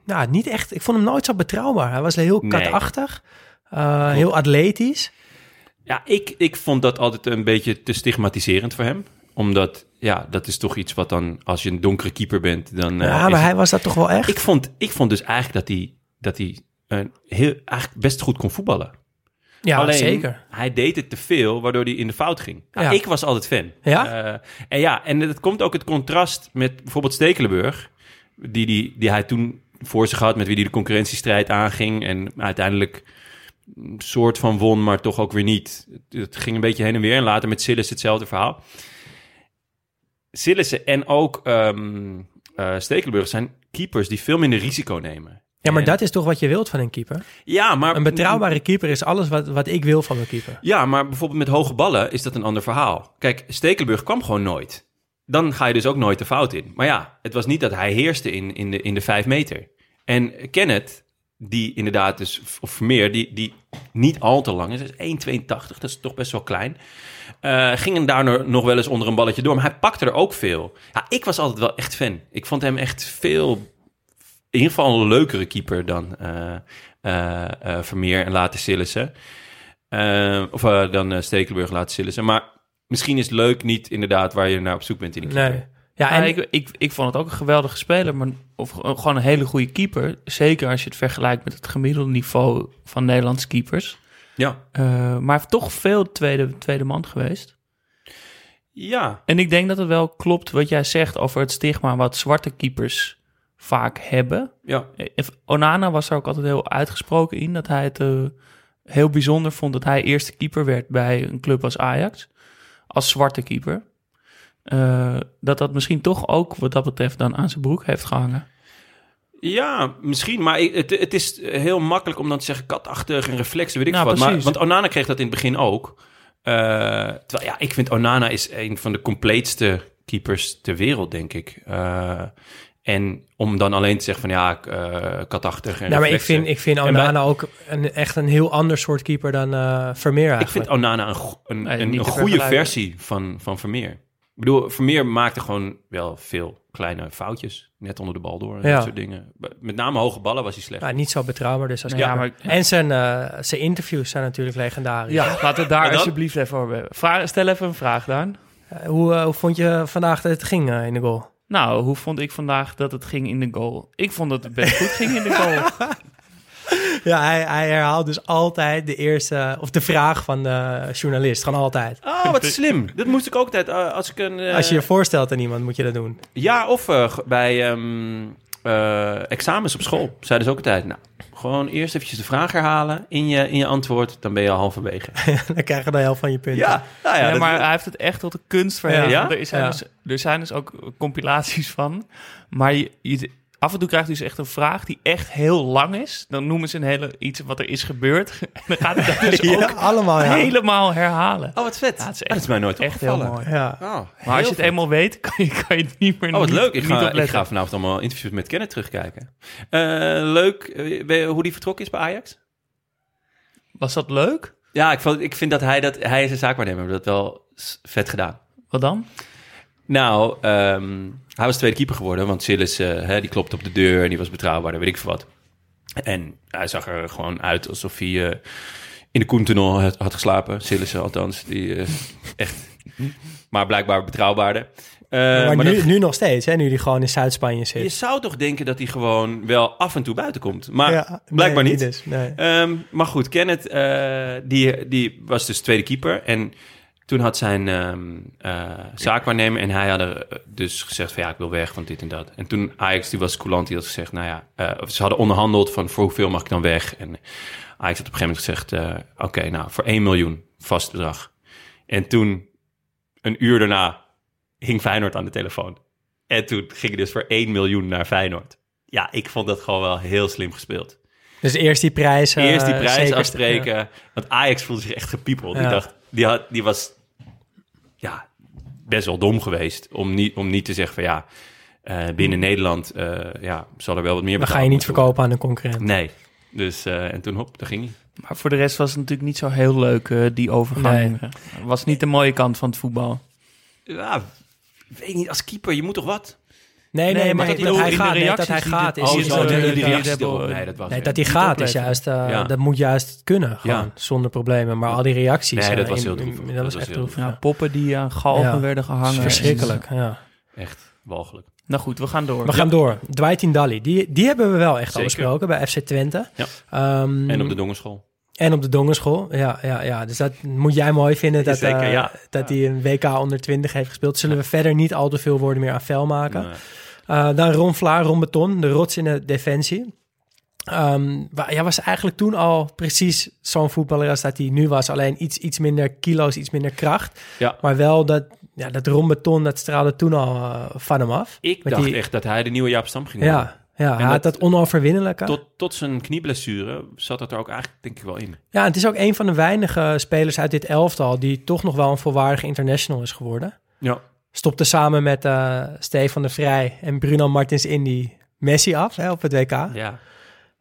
Nou, niet echt... Ik vond hem nooit zo betrouwbaar. Hij was heel Nee. katachtig. eh, heel atletisch. Ja, ik, ik vond dat altijd een beetje te stigmatiserend voor hem. Omdat, ja, dat is toch iets wat dan, als je een donkere keeper bent, dan... eh, ja, maar het- hij was dat toch wel echt? Ik vond, ik vond dus eigenlijk dat hij, dat hij eh, heel, eigenlijk best goed kon voetballen. Ja, Alleen, zeker. hij deed het te veel, waardoor hij in de fout ging. Nou, Ja. Ik was altijd fan. Ja? Eh, en ja, en het komt ook het contrast met bijvoorbeeld Stekelenburg, die, die, die hij toen voor zich had, met wie hij de concurrentiestrijd aanging en uiteindelijk een soort van won, maar toch ook weer niet. Het, ging een beetje heen en weer. En later met Sillis hetzelfde verhaal. Sillissen en ook eh, Stekelenburg zijn keepers die veel minder risico nemen. Ja, maar En- dat is toch wat je wilt van een keeper? Ja, maar Een betrouwbare keeper is alles wat, wat ik wil van mijn keeper. Ja, maar bijvoorbeeld met hoge ballen is dat een ander verhaal. Kijk, Stekelenburg kwam gewoon nooit. Dan ga je dus ook nooit de fout in. Maar ja, het was niet dat hij heerste in, in, de, in de vijf meter. En Kenneth, die inderdaad dus, of Vermeer, die, die niet al te lang is, is 1,82, dat is toch best wel klein. eh ging hem daar no- nog wel eens onder een balletje door. Maar hij pakte er ook veel. Ja, ik was altijd wel echt fan. Ik vond hem echt veel, in ieder geval een leukere keeper dan eh, eh, eh, Vermeer en later Sillissen. Eh, of dan Stekelenburg laten Sillissen. Maar misschien is het leuk niet inderdaad waar je naar op zoek bent in een keeper. Nee. Ja, en ik, ik, ik vond het ook een geweldige speler, maar of gewoon een hele goede keeper. Zeker als je het vergelijkt met het gemiddelde niveau van Nederlandse keepers. Ja. Eh, maar toch veel tweede, tweede man geweest. Ja. En ik denk dat het wel klopt wat jij zegt over het stigma wat zwarte keepers vaak hebben. Ja. Eh, Onana was er ook altijd heel uitgesproken in dat hij het eh, heel bijzonder vond dat hij eerste keeper werd bij een club als Ajax. Als zwarte keeper. Eh, dat dat misschien toch ook wat dat betreft dan aan zijn broek heeft gehangen. Ja, misschien. Maar het, het is heel makkelijk om dan te zeggen katachtig en reflexen, weet ik Nou, wat. Maar, want Onana kreeg dat in het begin ook. Eh, terwijl, ja, ik vind Onana is een van de compleetste keepers ter wereld, denk ik. Eh, en om dan alleen te zeggen van ja, eh katachtig en nou, maar ik vind, ik vind Onana bij- ook een, echt een heel ander soort keeper dan eh Vermeer Ik eigenlijk. vind Onana een, een, Nee, een, een goede versie van, van Vermeer. Ik bedoel, Vermeer maakte gewoon wel veel kleine foutjes. Net onder de bal door en Ja. dat soort dingen. Met name hoge ballen was hij slecht. Ja, niet zo betrouwbaar dus als Ja, maar- En zijn, eh, zijn interviews zijn natuurlijk legendarisch. Ja, laten we het daar alsjeblieft even over hebben. Vraag, stel even een vraag, Daan. Hoe, hoe vond je vandaag dat het ging in de goal? Nou, hoe vond ik vandaag dat het ging in de goal? Ik vond dat het best goed ging in de goal. Ja, hij, hij herhaalt dus altijd de eerste, of de vraag van de journalist. Gewoon altijd. Oh, wat slim. Dat moest ik ook altijd. eh, als ik een. eh, Als je je voorstelt aan iemand, moet je dat doen. Ja, of eh, bij ehm, eh, examens op school. Zeiden ze ook altijd. Nou, gewoon eerst eventjes de vraag herhalen in je, in je antwoord. Dan ben je al halverwege. Dan krijg je de helft van je punten. Ja, nou ja, Ja, dat- maar hij heeft het echt tot de kunst verheven. Ja. Er, zijn Ja. dus, er zijn dus ook compilaties van. Maar je, je- af en toe krijg je dus echt een vraag die echt heel lang is. Dan noemen ze een hele iets wat er is gebeurd. En dan gaat hij dat dus Ja, ook allemaal, ja. helemaal herhalen. Oh, wat vet. Ja, het is Ah, echt- dat is mij nooit Echt heel mooi. Ja. Oh, Maar als je het vet. eenmaal weet, kan je, kan je het niet meer Oh, wat niet, leuk. Ik ga, ik ga vanavond allemaal interviews met Kenneth terugkijken. Eh, leuk. eh, hoe die vertrokken is bij Ajax? Was dat leuk? Ja, ik, vond, ik vind dat hij, dat hij is een zaakwaarnemer. hebben dat wel vet gedaan. Wat dan? Nou, ehm, hij was tweede keeper geworden, want Silas eh, hè, die klopte op de deur en die was betrouwbaar, weet ik veel wat. En hij zag er gewoon uit alsof hij eh, in de Koentunnel had, had geslapen. Silas althans, die eh, echt, maar blijkbaar betrouwbaarder. Eh, maar maar nu, dat- nu nog steeds, hè, nu die gewoon in Zuid-Spanje zit. je zou toch denken dat hij gewoon wel af en toe buiten komt, maar Ja, blijkbaar nee, niet. dus, nee. Ehm, maar goed, Kenneth, eh, die, die was dus tweede keeper. En toen had zijn ehm eh, zaakwaarnemer en hij hadden eh, dus gezegd van ja, ik wil weg van dit en dat. En toen Ajax, die was coulant, die had gezegd, nou ja, eh, ze hadden onderhandeld van voor hoeveel mag ik dan weg? En Ajax had op een gegeven moment gezegd, oké, nou voor 1 miljoen vast bedrag. En toen, een uur daarna, hing Feyenoord aan de telefoon. En toen ging hij dus voor 1 miljoen naar Feyenoord. Ja, ik vond dat gewoon wel heel slim gespeeld. Dus eerst die prijs. Eerst die prijs zeker- afspreken. Want Ajax voelde zich echt gepiepeld. Die, Ja. dacht, die, had, die was ja, best wel dom geweest om niet, om niet te zeggen van ja, eh, binnen Nederland eh, ja, zal er wel wat meer Dan ga je niet verkopen aan een concurrent. Nee. Dus, eh, en toen hop, daar ging hij. Maar voor de rest was het natuurlijk niet zo heel leuk, die overgang. Nee. Was niet de mooie kant van het voetbal. Ja, ik weet niet, als keeper, je moet toch wat? Nee, nee, Nee, maar maar dat, ik bedoel, hij in de gaat, nee, dat reacties hij die gaat is Oh, zo, natuurlijk- nee, dat was Nee, dat hij gaat is juist, eh, Ja. dat moet juist kunnen, gewoon, Ja. zonder problemen. Maar al die reacties... Nee, dat eh, was in- heel droevig. Dat, Dat was was echt droevig. Ja, poppen die aan galgen Ja. werden Dat gehangen. verschrikkelijk, ja. Echt walgelijk. Nou goed, we gaan door. We gaan door. Dwight Tindalli, die, die hebben we wel echt al besproken bij FC Twente. Ja. Ehm, En op de Dongenschool. En op de Dongenschool, ja, ja, ja. Dus dat moet jij mooi vinden, dat, Zeker, eh, ja. dat hij een WK onder 20 heeft gespeeld. Zullen we verder niet al te veel woorden meer aan vuil maken. Nee. Eh, dan Ron Vlaar, Ron Beton, de rots in de defensie. Ehm wa- ja, was eigenlijk toen al precies zo'n voetballer als dat hij nu was. Alleen iets, iets minder kilo's, iets minder kracht. Ja. Maar wel dat, ja, dat Ron Beton, dat straalde toen al eh, van hem af. Ik Met dacht die- echt dat hij de nieuwe Jaap Stam ging worden. Ja, ja hij dat- had dat onoverwinnelijke. Tot, tot zijn knieblessure zat dat er ook eigenlijk denk ik wel in. Ja, het is ook een van de weinige spelers uit dit elftal... die toch nog wel een volwaardige international is geworden. Ja. Stopte samen met eh Stefan de Vrij en Bruno Martins Indy Messi af hè, op het WK. Ja,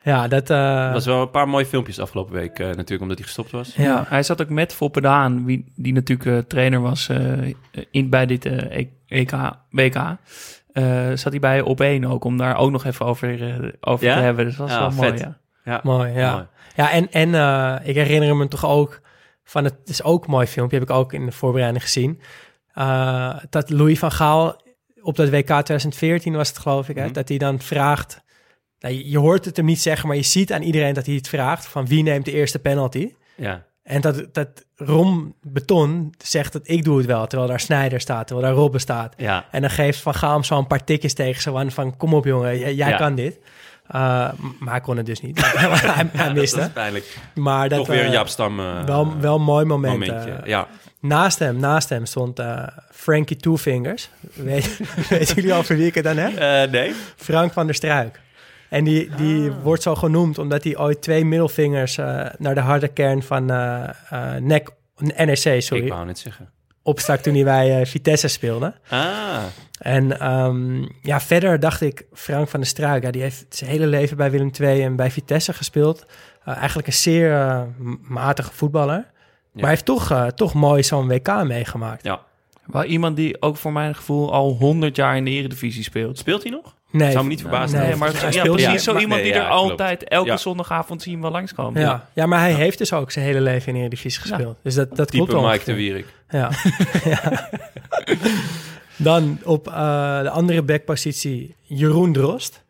Ja. dat... eh, Er was wel een paar mooie filmpjes afgelopen week eh, natuurlijk, omdat hij gestopt was. ja. Hij zat ook met Foppe Daan, wie, die natuurlijk trainer was eh, in, bij dit eh, E- EK, WK. eh, zat hij bij op één ook, om daar ook nog even over, eh, over Ja? te hebben. Dus dat was Ja, wel vet. mooi, ja. Ja. Mooi, ja. Mooi. Ja, en, en eh, ik herinner me toch ook van het, het is ook een mooi filmpje, heb ik ook in de voorbereiding gezien. Eh, dat Louis van Gaal op dat WK 2014 was het geloof ik, hè, Mhm. dat hij dan vraagt, nou, je, je hoort het hem niet zeggen, maar je ziet aan iedereen dat hij het vraagt, van wie neemt de eerste penalty? Ja. En dat, dat Rom Beton zegt dat ik doe het wel, terwijl daar Snijder staat, terwijl daar Robben staat. Ja. En dan geeft Van Gaal hem zo een paar tikjes tegen zo aan van, kom op jongen, jij, jij Ja. kan dit. Uh, maar hij kon het dus niet. hij, hij miste. Dat is pijnlijk. Maar dat Toch weer een eh, Jaap Stam eh, wel, wel een mooi moment. momentje. eh. ja. Naast hem, naast hem stond eh, Frankie Two Fingers. Weet, weten jullie al voor wie ik het dan heb? Eh, nee. Frank van der Struik. En die, die Ah. wordt zo genoemd omdat hij ooit twee middelvingers eh, naar de harde kern van eh eh, NEC, NEC Ik sorry, wou net zeggen. opstak toen hij bij eh, Vitesse speelde. Ah. En ehm, ja, verder dacht ik, Frank van der Struik, ja, die heeft zijn hele leven bij Willem II en bij Vitesse gespeeld. Eigenlijk een zeer matige voetballer. Maar hij heeft toch, eh, toch mooi zo'n WK meegemaakt. Ja. Wel iemand die ook voor mijn gevoel al 100 jaar in de Eredivisie speelt. Speelt hij nog? Nee, Zou me niet verbazen. Nee, Nee, maar hij ja, speelt precies niet. zo maar- iemand nee, die er ja, altijd elke Ja. zondagavond zien we langskomen. Ja. ja, maar hij heeft dus ook zijn hele leven in de Eredivisie gespeeld. Dus dat, dat klopt Type wel. Mike de Wierik. Ja. ja. Dan op eh, de andere backpositie Jeroen Drost.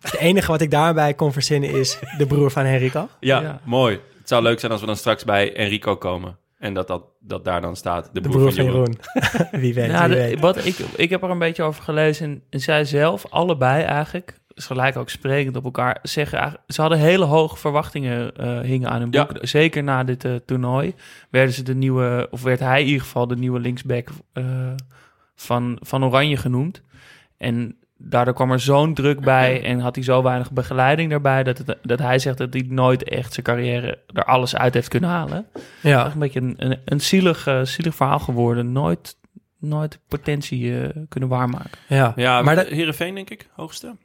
Het enige wat ik daarbij kon verzinnen is de broer van Henrico. Ja, Ja. mooi. Het zou leuk zijn als we dan straks bij Enrico komen. En dat, dat, dat daar dan staat, de De broer, broer van van Jeroen. Jeroen. wie weet, wie de- wat ik, ik heb er een beetje over gelezen. En, en zij zelf, allebei eigenlijk, is gelijk ook sprekend op elkaar, zeggen eigenlijk, ze hadden hele hoge verwachtingen eh, hingen aan hun Ja. boek. Zeker na dit eh, toernooi werden ze de nieuwe, of werd hij in ieder geval de nieuwe linksback eh, van, van Oranje genoemd. En daardoor kwam er zo'n druk bij en had hij zo weinig begeleiding daarbij, dat, het, dat hij zegt dat hij nooit echt zijn carrière er alles uit heeft kunnen halen. Ja, Echt een beetje een, een, een zielig, eh, zielig verhaal geworden. Nooit, nooit potentie eh, kunnen waarmaken. ja. Ja, maar dat, Heerenveen denk ik, hoogste.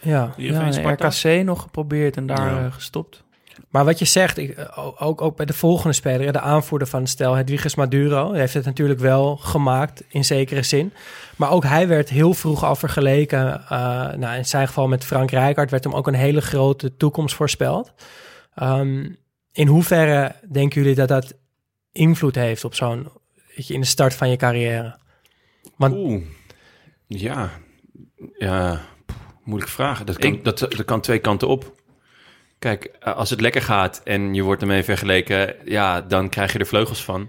ja. Heerenveen, Ja, Sparta. RKC nog geprobeerd en daar Ja. eh, gestopt. Maar wat je zegt, ik, eh, ook, ook bij de volgende speler, de aanvoerder van het stel, Hedwiges Maduro, heeft het natuurlijk wel gemaakt in zekere zin. Maar ook hij werd heel vroeg al vergeleken. eh, nou, in zijn geval met Frank Rijkaard werd hem ook een hele grote toekomst voorspeld. Ehm, in hoeverre denken jullie dat dat invloed heeft op zo'n, in de start van je carrière? Want Oeh, ja. Moeilijke vragen. Dat kan, Ik- dat, dat kan twee kanten op. Kijk, als het lekker gaat en je wordt ermee vergeleken, ja, dan krijg je er vleugels van.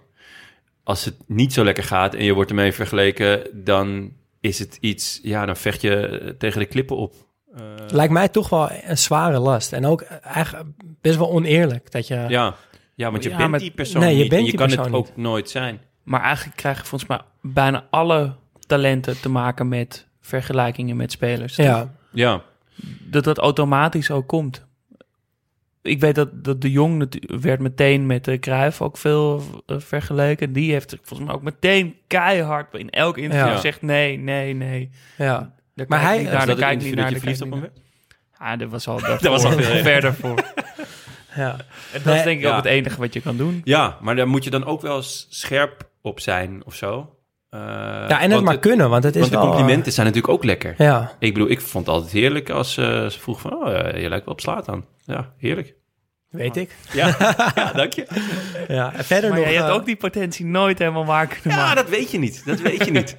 Als het niet zo lekker gaat en je wordt ermee vergeleken, dan is het iets, ja, dan vecht je eh, tegen de klippen op. Eh, lijkt mij toch wel een zware last. En ook eh, eigenlijk best wel oneerlijk dat je... ja. ja, want je Ja, bent maar- die persoon Nee, je niet en bent je die kan het ook nooit zijn. Maar eigenlijk krijgen volgens mij bijna alle talenten te maken met vergelijkingen met spelers. ja. Ja, Dat dat automatisch ook komt. Ik weet dat, dat de Jong werd meteen met de Cruijff ook veel eh, vergeleken. Die heeft volgens mij ook meteen keihard in elk interview Ja. gezegd... nee, nee, nee. ja. Daar Maar kijk hij- ik niet is naar, dat daar het kijk ik interview niet dat naar, je daar verliefd kijk op hem. Ja, dat was al, dat was al verder voor. ja. En dat Nee, is denk ik ja. ook het enige wat je kan doen. Ja, maar daar moet je dan ook wel eens scherp op zijn of zo. Eh, Ja, en het maar kunnen, want het is Want de wel... complimenten zijn natuurlijk ook lekker. eh, ja, Ik bedoel, ik vond het altijd heerlijk als eh, ze vroeg van... Oh, eh, je lijkt wel op slaat aan. Ja, heerlijk. weet ik. Ja, ja dank je. Ja, en verder Maar nog... je hebt eh, ook die potentie nooit helemaal waar kunnen Ja, maken. dat weet je niet. Dat weet je niet.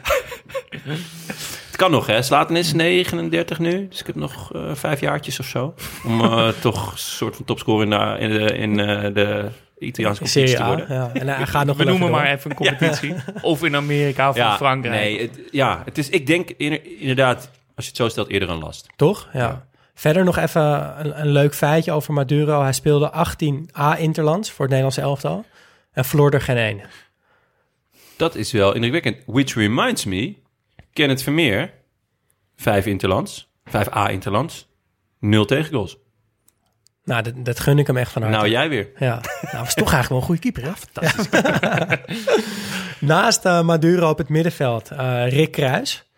het kan nog, hè. Slaten is 39 nu. Dus ik heb nog eh, vijf jaartjes of zo. Om eh, toch een soort van topscorer in de, in de, in, eh, de Italiaanse competitie Serie te worden. Ja. En hij gaat nog We noemen maar door. even een competitie. Of in Amerika of in Frankrijk. Nee, het, ja, het is, ik denk in- inderdaad, als je het zo stelt, eerder een last. Toch? Ja. Ja. Verder nog even een, een leuk feitje over Maduro. Hij speelde 18 A-interlands voor het Nederlandse elftal. En verloor er geen één. Dat is wel indrukwekkend. Which reminds me, Kenneth Vermeer, vijf interlands, vijf A-interlands, nul tegengoals. Nou, dat, dat gun ik hem echt van harte. Nou, jij weer. Ja, nou, was toch eigenlijk wel een goede keeper, hè? Naast eh, Maduro op het middenveld, eh, Rick Kruis.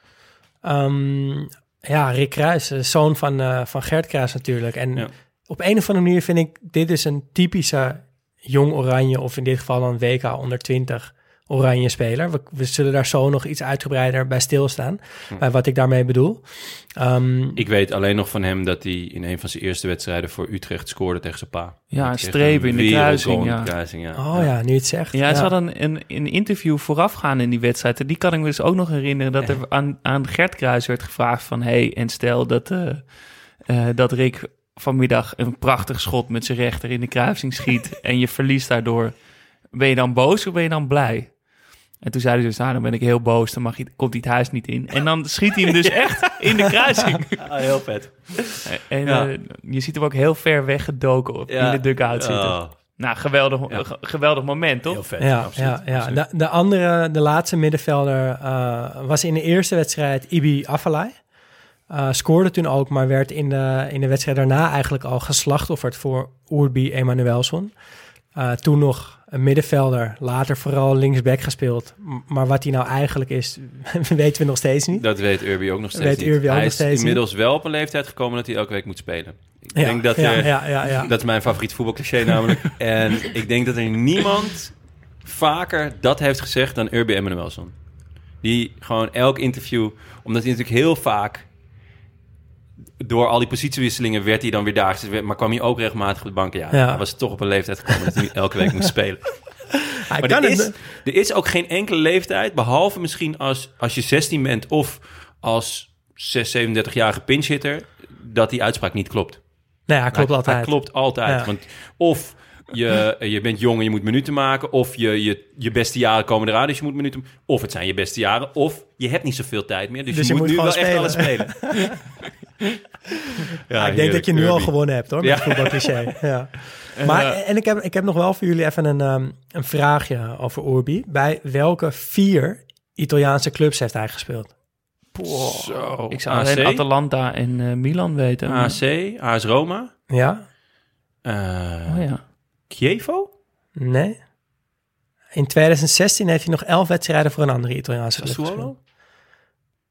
Ehm, ja, Rick Kruis, eh, zoon van, eh, van Gert Kruis natuurlijk. En Ja. op een of andere manier vind ik, dit is een typische jong oranje, of in dit geval dan WK onder 20 oranje speler. We, we zullen daar zo nog iets uitgebreider bij stilstaan, bij wat ik daarmee bedoel. Ehm, Ik weet alleen nog van hem dat hij in een van zijn eerste wedstrijden voor Utrecht scoorde tegen zijn pa. Ja, een streep in de kruising, in ja. de kruising, ja. oh ja, nu het zegt. Ja, ze hadden een, een interview voorafgaan in die wedstrijd. En die kan ik me dus ook nog herinneren. Dat er aan, aan Gert Kruis werd gevraagd van... hey, en stel dat, eh, eh, dat Rick vanmiddag een prachtig schot met zijn rechter in de kruising schiet... en je verliest daardoor. Ben je dan boos of ben je dan blij? En toen zei hij dus, dan ben ik heel boos. Dan mag hij, komt hij het huis niet in. En dan schiet hij hem dus echt in de kruising. Ah, heel vet. En Ja. eh, je ziet hem ook heel ver weggedoken op, in de dugout zitten. Oh, Nou, geweldig, Ja. geweldig moment, toch? heel vet. Ja, absoluut, ja, ja. absoluut. De, de andere, de laatste middenvelder, eh, was in de eerste wedstrijd Ibi Afellay. Eh, scoorde toen ook, maar werd in de, in de wedstrijd daarna eigenlijk al geslachtofferd voor Urbi Emanuelson. Eh, toen nog een middenvelder, later vooral linksback gespeeld. Maar wat hij nou eigenlijk is, weten we nog steeds niet. Dat weet Urbi ook nog steeds Weet niet. Urbi ook hij nog is inmiddels wel op een leeftijd gekomen dat hij elke week moet spelen. Ik Ja, denk dat ja, er, ja. Dat is mijn favoriet voetbalcliché namelijk. en ik denk dat er niemand vaker dat heeft gezegd dan Urbi Emanuelson. Die gewoon elk interview, omdat hij natuurlijk heel vaak door al die positiewisselingen werd hij dan weer daar maar kwam hij ook regelmatig op de bank. Ja, Ja. hij was toch op een leeftijd gekomen dat hij niet elke week moest spelen. Hij Maar kan er het- is, er is ook geen enkele leeftijd, behalve misschien als, als je 16 bent of als 6, 37-jarige pinchhitter, dat die uitspraak niet klopt. Nou ja, klopt Hij- altijd. Hij klopt altijd. Ja. Want of je, je bent jong en je moet minuten maken... of je, je, je beste jaren komen eraan, dus je moet minuten... of het zijn je beste jaren, of je hebt niet zoveel tijd meer... dus, Dus je, je moet, nu wel echt alles spelen. ja, ik denk dat je nu al gewonnen hebt hoor, met Ja. voetbalcliché. Ja. Maar, en ik heb, ik heb nog wel voor jullie even een, ehm, een vraagje over Urbi. Bij welke vier Italiaanse clubs heeft hij gespeeld? Zo. Ik zou AC, alleen Atalanta en eh, Milan weten. maar- AC, AS Roma, Ja? eh Oh ja. Chievo, Nee? In 2016 heeft hij nog elf wedstrijden voor een andere Italiaanse club.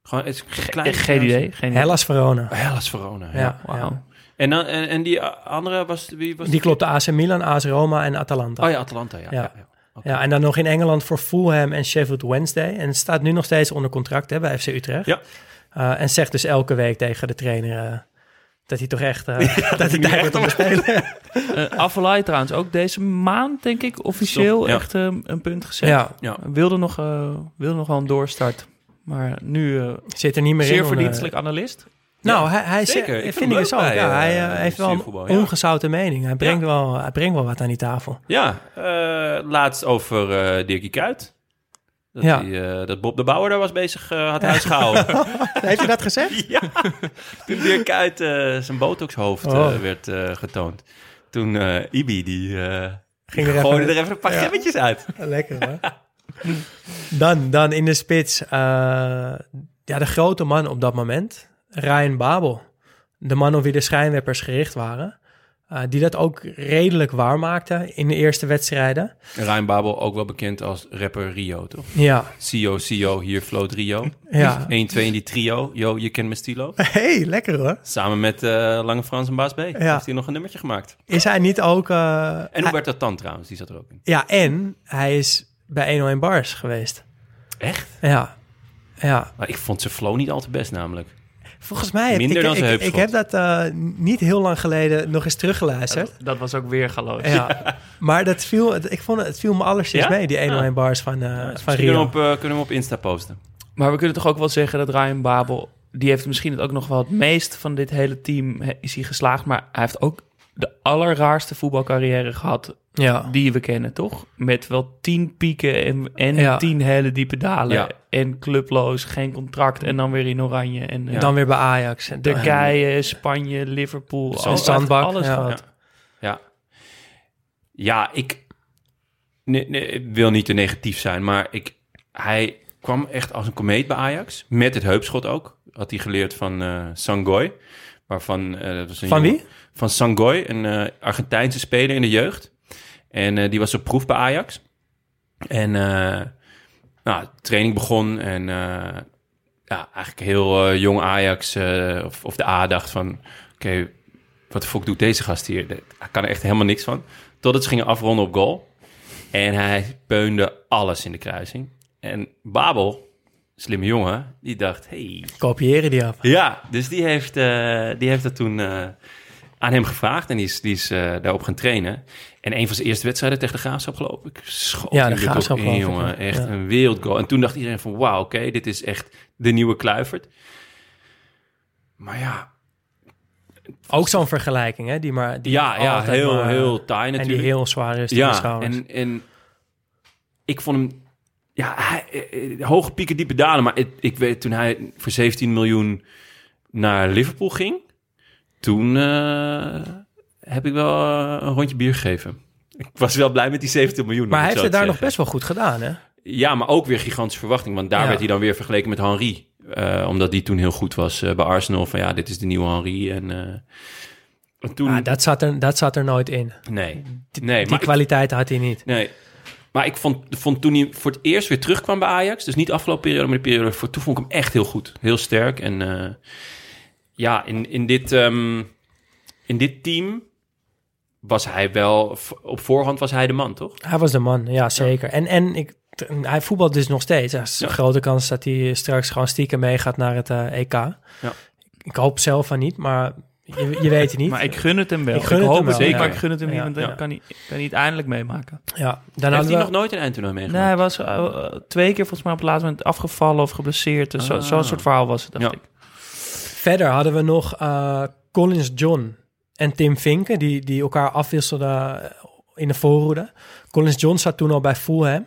Gewoon, het is een Echt klein geen idee. Geen idee. Hellas Verona. Hellas Verona. Ja. Ja. En, dan, en, en die andere was wie was Die klopt AC Milan, AC Roma en Atalanta. Oh ja, Atalanta. Ja. Ja. ja. ja. Oké. Ja, en dan nog in Engeland voor Fulham en Sheffield Wednesday. En het staat nu nog steeds onder contract hè, bij FC Utrecht. Ja. Eh, en zegt dus elke week tegen de trainer eh, dat hij toch echt... eh, dat hij tijd heeft om spelen. Eh Avalai trouwens ook deze maand, denk ik, officieel Stop, ja. echt eh, een punt gezet. ja, Ja. Wilde, nog, eh, wilde nog wel een doorstart. Maar nu eh, zit er niet meer in. zeer om, eh, verdienstelijk analist. Nou, hij, hij zeker. zegt- Ik vind ik ook. bij, Ja, hij heeft wel siervoetbal, een ja. ongezouten mening. Hij brengt, wel, hij brengt wel wat aan die tafel. Ja, eh, laatst over eh Dirkie Kuyt. Dat, Ja. eh, dat Bob de Bouwer daar was bezig, eh, had huis gehouden. heeft hij dat gezegd? ja, toen Dirk Kuyt eh, zijn botoxhoofd Oh. werd eh, getoond. Toen eh Ibi, die, eh Ging die er gooide even- er even een paar Ja. gemmetjes uit. Lekker hoor. dan, dan in de spits. eh, ja, de grote man op dat moment. Ryan Babel. De man op wie de schijnwerpers gericht waren. eh, die dat ook redelijk waar maakte in de eerste wedstrijden. Ryan Babel, ook wel bekend als rapper Rio, toch? Ja, CEO, CEO, hier floot Rio. ja. 1, 2 in die trio. Yo, je kent mijn stilo. hey, lekker hoor. Samen met eh, Lange Frans en Baas B. Heeft hij nog een nummertje gemaakt. Is hij niet ook... En hij- Huberto Tan trouwens, die zat er ook in. ja, en hij is bij 101 Bars geweest. Echt? Ja, ja. Maar ik vond zijn flow niet al te best namelijk. Volgens mij heb Minder ik, dan ik, zijn ik, heb dat eh, niet heel lang geleden nog eens teruggeluisterd. Dat was ook weer galoos. Ja. Maar dat viel, het- ik vond het, het viel me alleszins Ja? mee, die 101 Ja. bars van, eh van Misschien kunnen we, Rio. op, eh, kunnen we op Insta posten. Maar we kunnen toch ook wel zeggen dat Ryan Babel... die heeft misschien het ook nog wel het meest van dit hele team is hij geslaagd. Maar hij heeft ook de allerraarste voetbalcarrière gehad Ja. die we kennen, toch? Met wel tien pieken en, en Ja. tien hele diepe dalen. Ja. En clubloos, geen contract en dan weer in oranje. En eh, Dan weer bij Ajax. En Turkije, Spanje, Liverpool. Zo'n Al- hij heeft zandbak, Alles ja. gehad. Ja. Ja, ik nee, nee, ik wil niet te negatief zijn, maar ik, hij kwam echt als een komeet bij Ajax. Met het heupschot ook. Had hij geleerd van eh Sangoy. Waarvan, eh, dat was een Van jongen- wie? Van Sangoy, een Argentijnse speler in de jeugd. En eh, die was op proef bij Ajax. En eh, nou, training begon en eh, ja, eigenlijk heel jong Ajax of, of de A dacht van... Oké, wat de fuck doet deze gast hier? Hij kan er echt helemaal niks van. Totdat ze gingen afronden op goal. En hij peunde alles in de kruising. En Babel, slimme jongen, die dacht... Hey, Kopiëren die af. ja, dus die heeft, die heeft dat toen aan hem gevraagd. En die is, die is daarop gaan trainen. En een van zijn eerste wedstrijden tegen de Graafschap geloof ik. Schoot Ja, de Graafschap in, ik, jongen. ja. Echt Ja. een wereldgoal. En toen dacht iedereen van, wauw, oké, dit is echt de nieuwe Kluivert. Maar ja, Ook zo'n vergelijking, hè? Die maar, die ja, ja heel, maar- heel taai En die natuurlijk. heel zwaar is ja, en, en ik vond hem... Ja, hij, eh, eh, hoge pieken, diepe dalen. Maar ik, ik weet, toen hij voor 17 miljoen naar Liverpool ging... toen eh, heb ik wel eh, een rondje bier gegeven. Ik was wel blij met die 17 miljoen. maar hij heeft het daar nog best wel goed gedaan, hè? Ja, maar ook weer gigantische verwachting. Want daar Ja. werd hij dan weer vergeleken met Henry. Eh, omdat die toen heel goed was eh, bij Arsenal. Van ja, dit is de nieuwe Henry. En, en toen... Ah, dat, zat er, dat zat er nooit in. nee, Die, nee die maar ik- kwaliteiten had hij niet. Nee. Maar ik vond, vond toen hij voor het eerst weer terugkwam bij Ajax... dus niet de afgelopen periode, maar de periode voor... toen vond ik hem echt heel goed. Heel sterk. En ja, in, in, dit, ehm, in dit team was hij wel... op voorhand was hij de man, toch? Hij was de man, ja, zeker. En, en ik, hij voetbalt dus nog steeds. Er is een Ja. grote kans dat hij straks gewoon stiekem meegaat naar het eh, EK. Ja. Ik hoop zelf van niet, maar je, je weet het niet. Maar ik gun het hem wel. Ik Ik, gun het hoop hem het zeker, maar ik gun het hem niet, want dan Ja. kan hij, kan hij het eindelijk meemaken. ja, dan Heeft hij we... nog nooit een eindtoernooi Nee, meegemaakt? hij was eh, twee keer volgens mij op het laatste moment afgevallen of geblesseerd. Dus zo- Ah. zo'n soort verhaal was het, dacht Ja. ik. Verder hadden we nog eh Collins John en Tim Vinken, die, die elkaar afwisselden eh, in de voorhoede. Collins John zat toen al bij Fulham.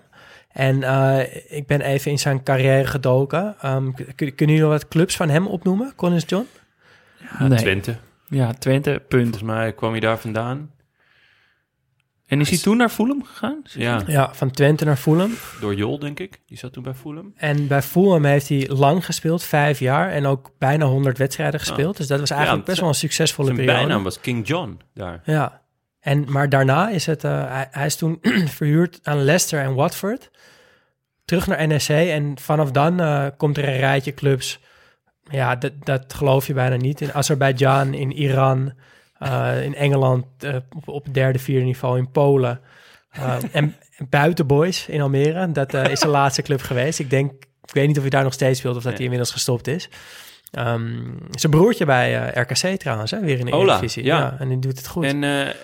En eh, ik ben even in zijn carrière gedoken. Ehm, kun- kunnen jullie nog wat clubs van hem opnoemen, Collins John? nee. Twente. Ja, Twente, punt. Volgens mij kwam hij daar vandaan. En is hij toen naar Fulham gegaan? Ja, Ja, van Twente naar Fulham. door Jol, denk ik. Die zat toen bij Fulham. En bij Fulham heeft hij lang gespeeld, vijf jaar. En ook bijna 100 wedstrijden gespeeld. Dus dat was eigenlijk best wel een succesvolle Zijn periode. bijnaam was King John daar. Ja, en, maar daarna is het... eh, hij, hij is toen verhuurd aan Leicester en Watford. Terug naar NEC. En vanaf dan eh, komt er een rijtje clubs. Ja, dat, dat geloof je bijna niet. In Azerbeidzjan, in Iran, eh, in Engeland... eh, op, op derde, vierde niveau in Polen. Eh, en, en Buitenboys in Almere. Dat is de laatste club geweest. Ik denk... Ik weet niet of hij daar nog steeds speelt of dat hij inmiddels gestopt is. Ehm, zijn broertje bij RKC trouwens, hè? weer in de Ola, Eredivisie. ja. en die doet het goed. En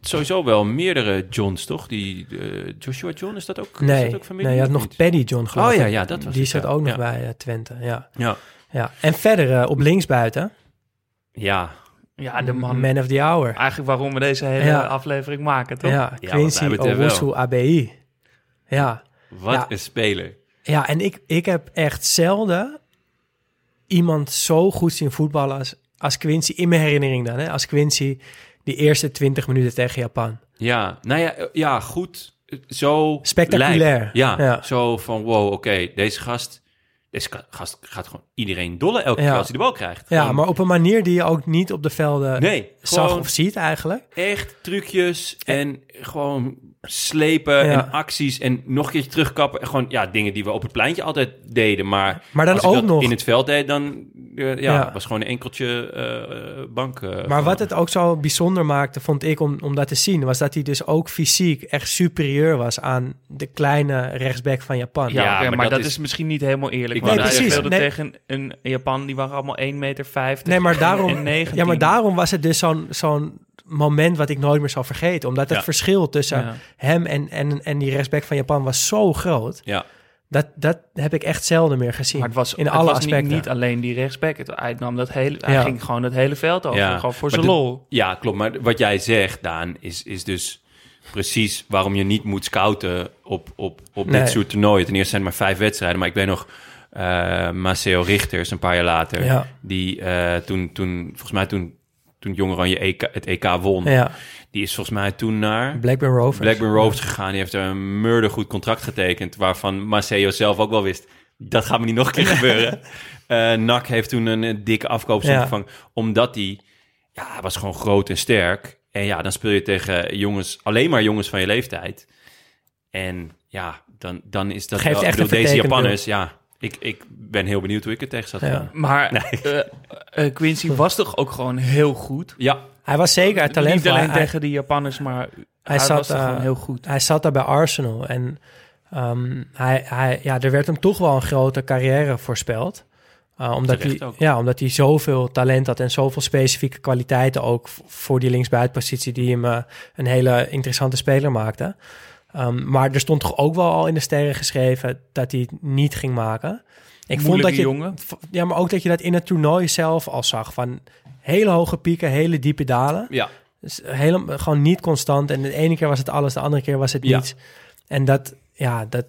sowieso wel meerdere Johns, toch? Die, Joshua John, is dat ook, is Nee, dat ook familie? nee, je had nog niet? Paddy John geloof Oh ja, ik. ja, dat was Die zat ook nog bij Twente, ja. Ja. ja. En verder op linksbuiten, Ja, Ja, de man. Man of the Hour. Eigenlijk waarom we deze hele Ja. aflevering maken, toch? Ja, Quincy betreft Owusu. ABI. Ja. wat Ja. een speler. ja, en ik, ik heb echt zelden iemand zo goed zien voetballen als, als Quincy, in mijn herinnering dan. Hè? Als Quincy die eerste 20 minuten tegen Japan. Ja, nou ja, ja goed. Zo Spectaculair. Ja, Ja. zo van wow, oké, deze gast, ka- gast gaat gewoon iedereen dolle elke Ja. keer als hij de bal krijgt. Ja, Gewoon- maar op een manier die je ook niet op de velden nee, zag of ziet eigenlijk. echt trucjes en gewoon slepen Ja. en acties en nog een keertje terugkappen. En Gewoon ja, dingen die we op het pleintje altijd deden, maar, Maar dan als ik ook dat nog- in het veld deed, dan eh, ja, Ja. was gewoon een enkeltje eh, bank. eh, Maar gewoon. wat het ook zo bijzonder maakte, vond ik, om, om dat te zien, was dat hij dus ook fysiek echt superieur was aan de kleine rechtsback van Japan. Ja, maar maar, dat dat is- is misschien niet helemaal eerlijk. Ik want wou hij net speelde zeggen. tegen een Japan, die waren allemaal 1,50 meter. Nee, maar daarom, en 19. ja, maar daarom was het dus zo'n zo'n moment wat ik nooit meer zal vergeten. Omdat het Ja. verschil tussen Ja. hem en, en, en die rechtsback van Japan was zo groot. Ja, Dat, dat heb ik echt zelden meer gezien. Maar het was, in het alle was aspecten. Niet, niet alleen die rechtsback. Het, hij, nam dat hele, hij ging gewoon het hele veld over. Ja, Gewoon voor zijn lol. ja, klopt. Maar wat jij zegt, Daan, is, is dus precies waarom je niet moet scouten op, op, op Nee. dit soort toernooien. Ten eerste zijn er maar vijf wedstrijden, maar ik weet nog... eh Maceo Richters, een paar jaar later, Ja. die eh, toen, toen, volgens mij toen, toen Jong Oranje EK, het EK won, Ja, die is volgens mij toen naar Blackburn Rovers. Blackburn Rovers gegaan. Die heeft een murdergoed contract getekend, waarvan Maceo zelf ook wel wist, dat gaat me niet nog een keer gebeuren. Eh NAC heeft toen een, eh, dikke afkoopsom Ja. gevangen, omdat hij, ja, hij was gewoon groot en sterk. En ja, dan speel je tegen jongens, alleen maar jongens van je leeftijd. En ja, dan, dan is dat Geeft wel, echt bedoel, deze Japanners, ja, ik, ik ben heel benieuwd hoe ik het tegen zat Ja. Maar eh, eh, Quincy was toch ook gewoon heel goed? Ja, Hij was zeker het talent. Niet alleen maar hij- tegen die Japanners, maar hij, zat, was eh, gewoon heel goed. Hij zat daar bij Arsenal en ehm, hij, hij, ja, er werd hem toch wel een grote carrière voorspeld. Uh, omdat, hij, ook. ja, omdat hij zoveel talent had en zoveel specifieke kwaliteiten ook voor die linksbuitenpositie die hem eh, een hele interessante speler maakte. Ehm, maar er stond toch ook wel al in de sterren geschreven dat hij het niet ging maken. Ik vond dat je, jongen. ja, maar ook dat je dat in het toernooi zelf al zag van hele hoge pieken, hele diepe dalen. ja. Dus helemaal gewoon niet constant. En de ene keer was het alles, de andere keer was het Ja. niets. En dat, ja, dat,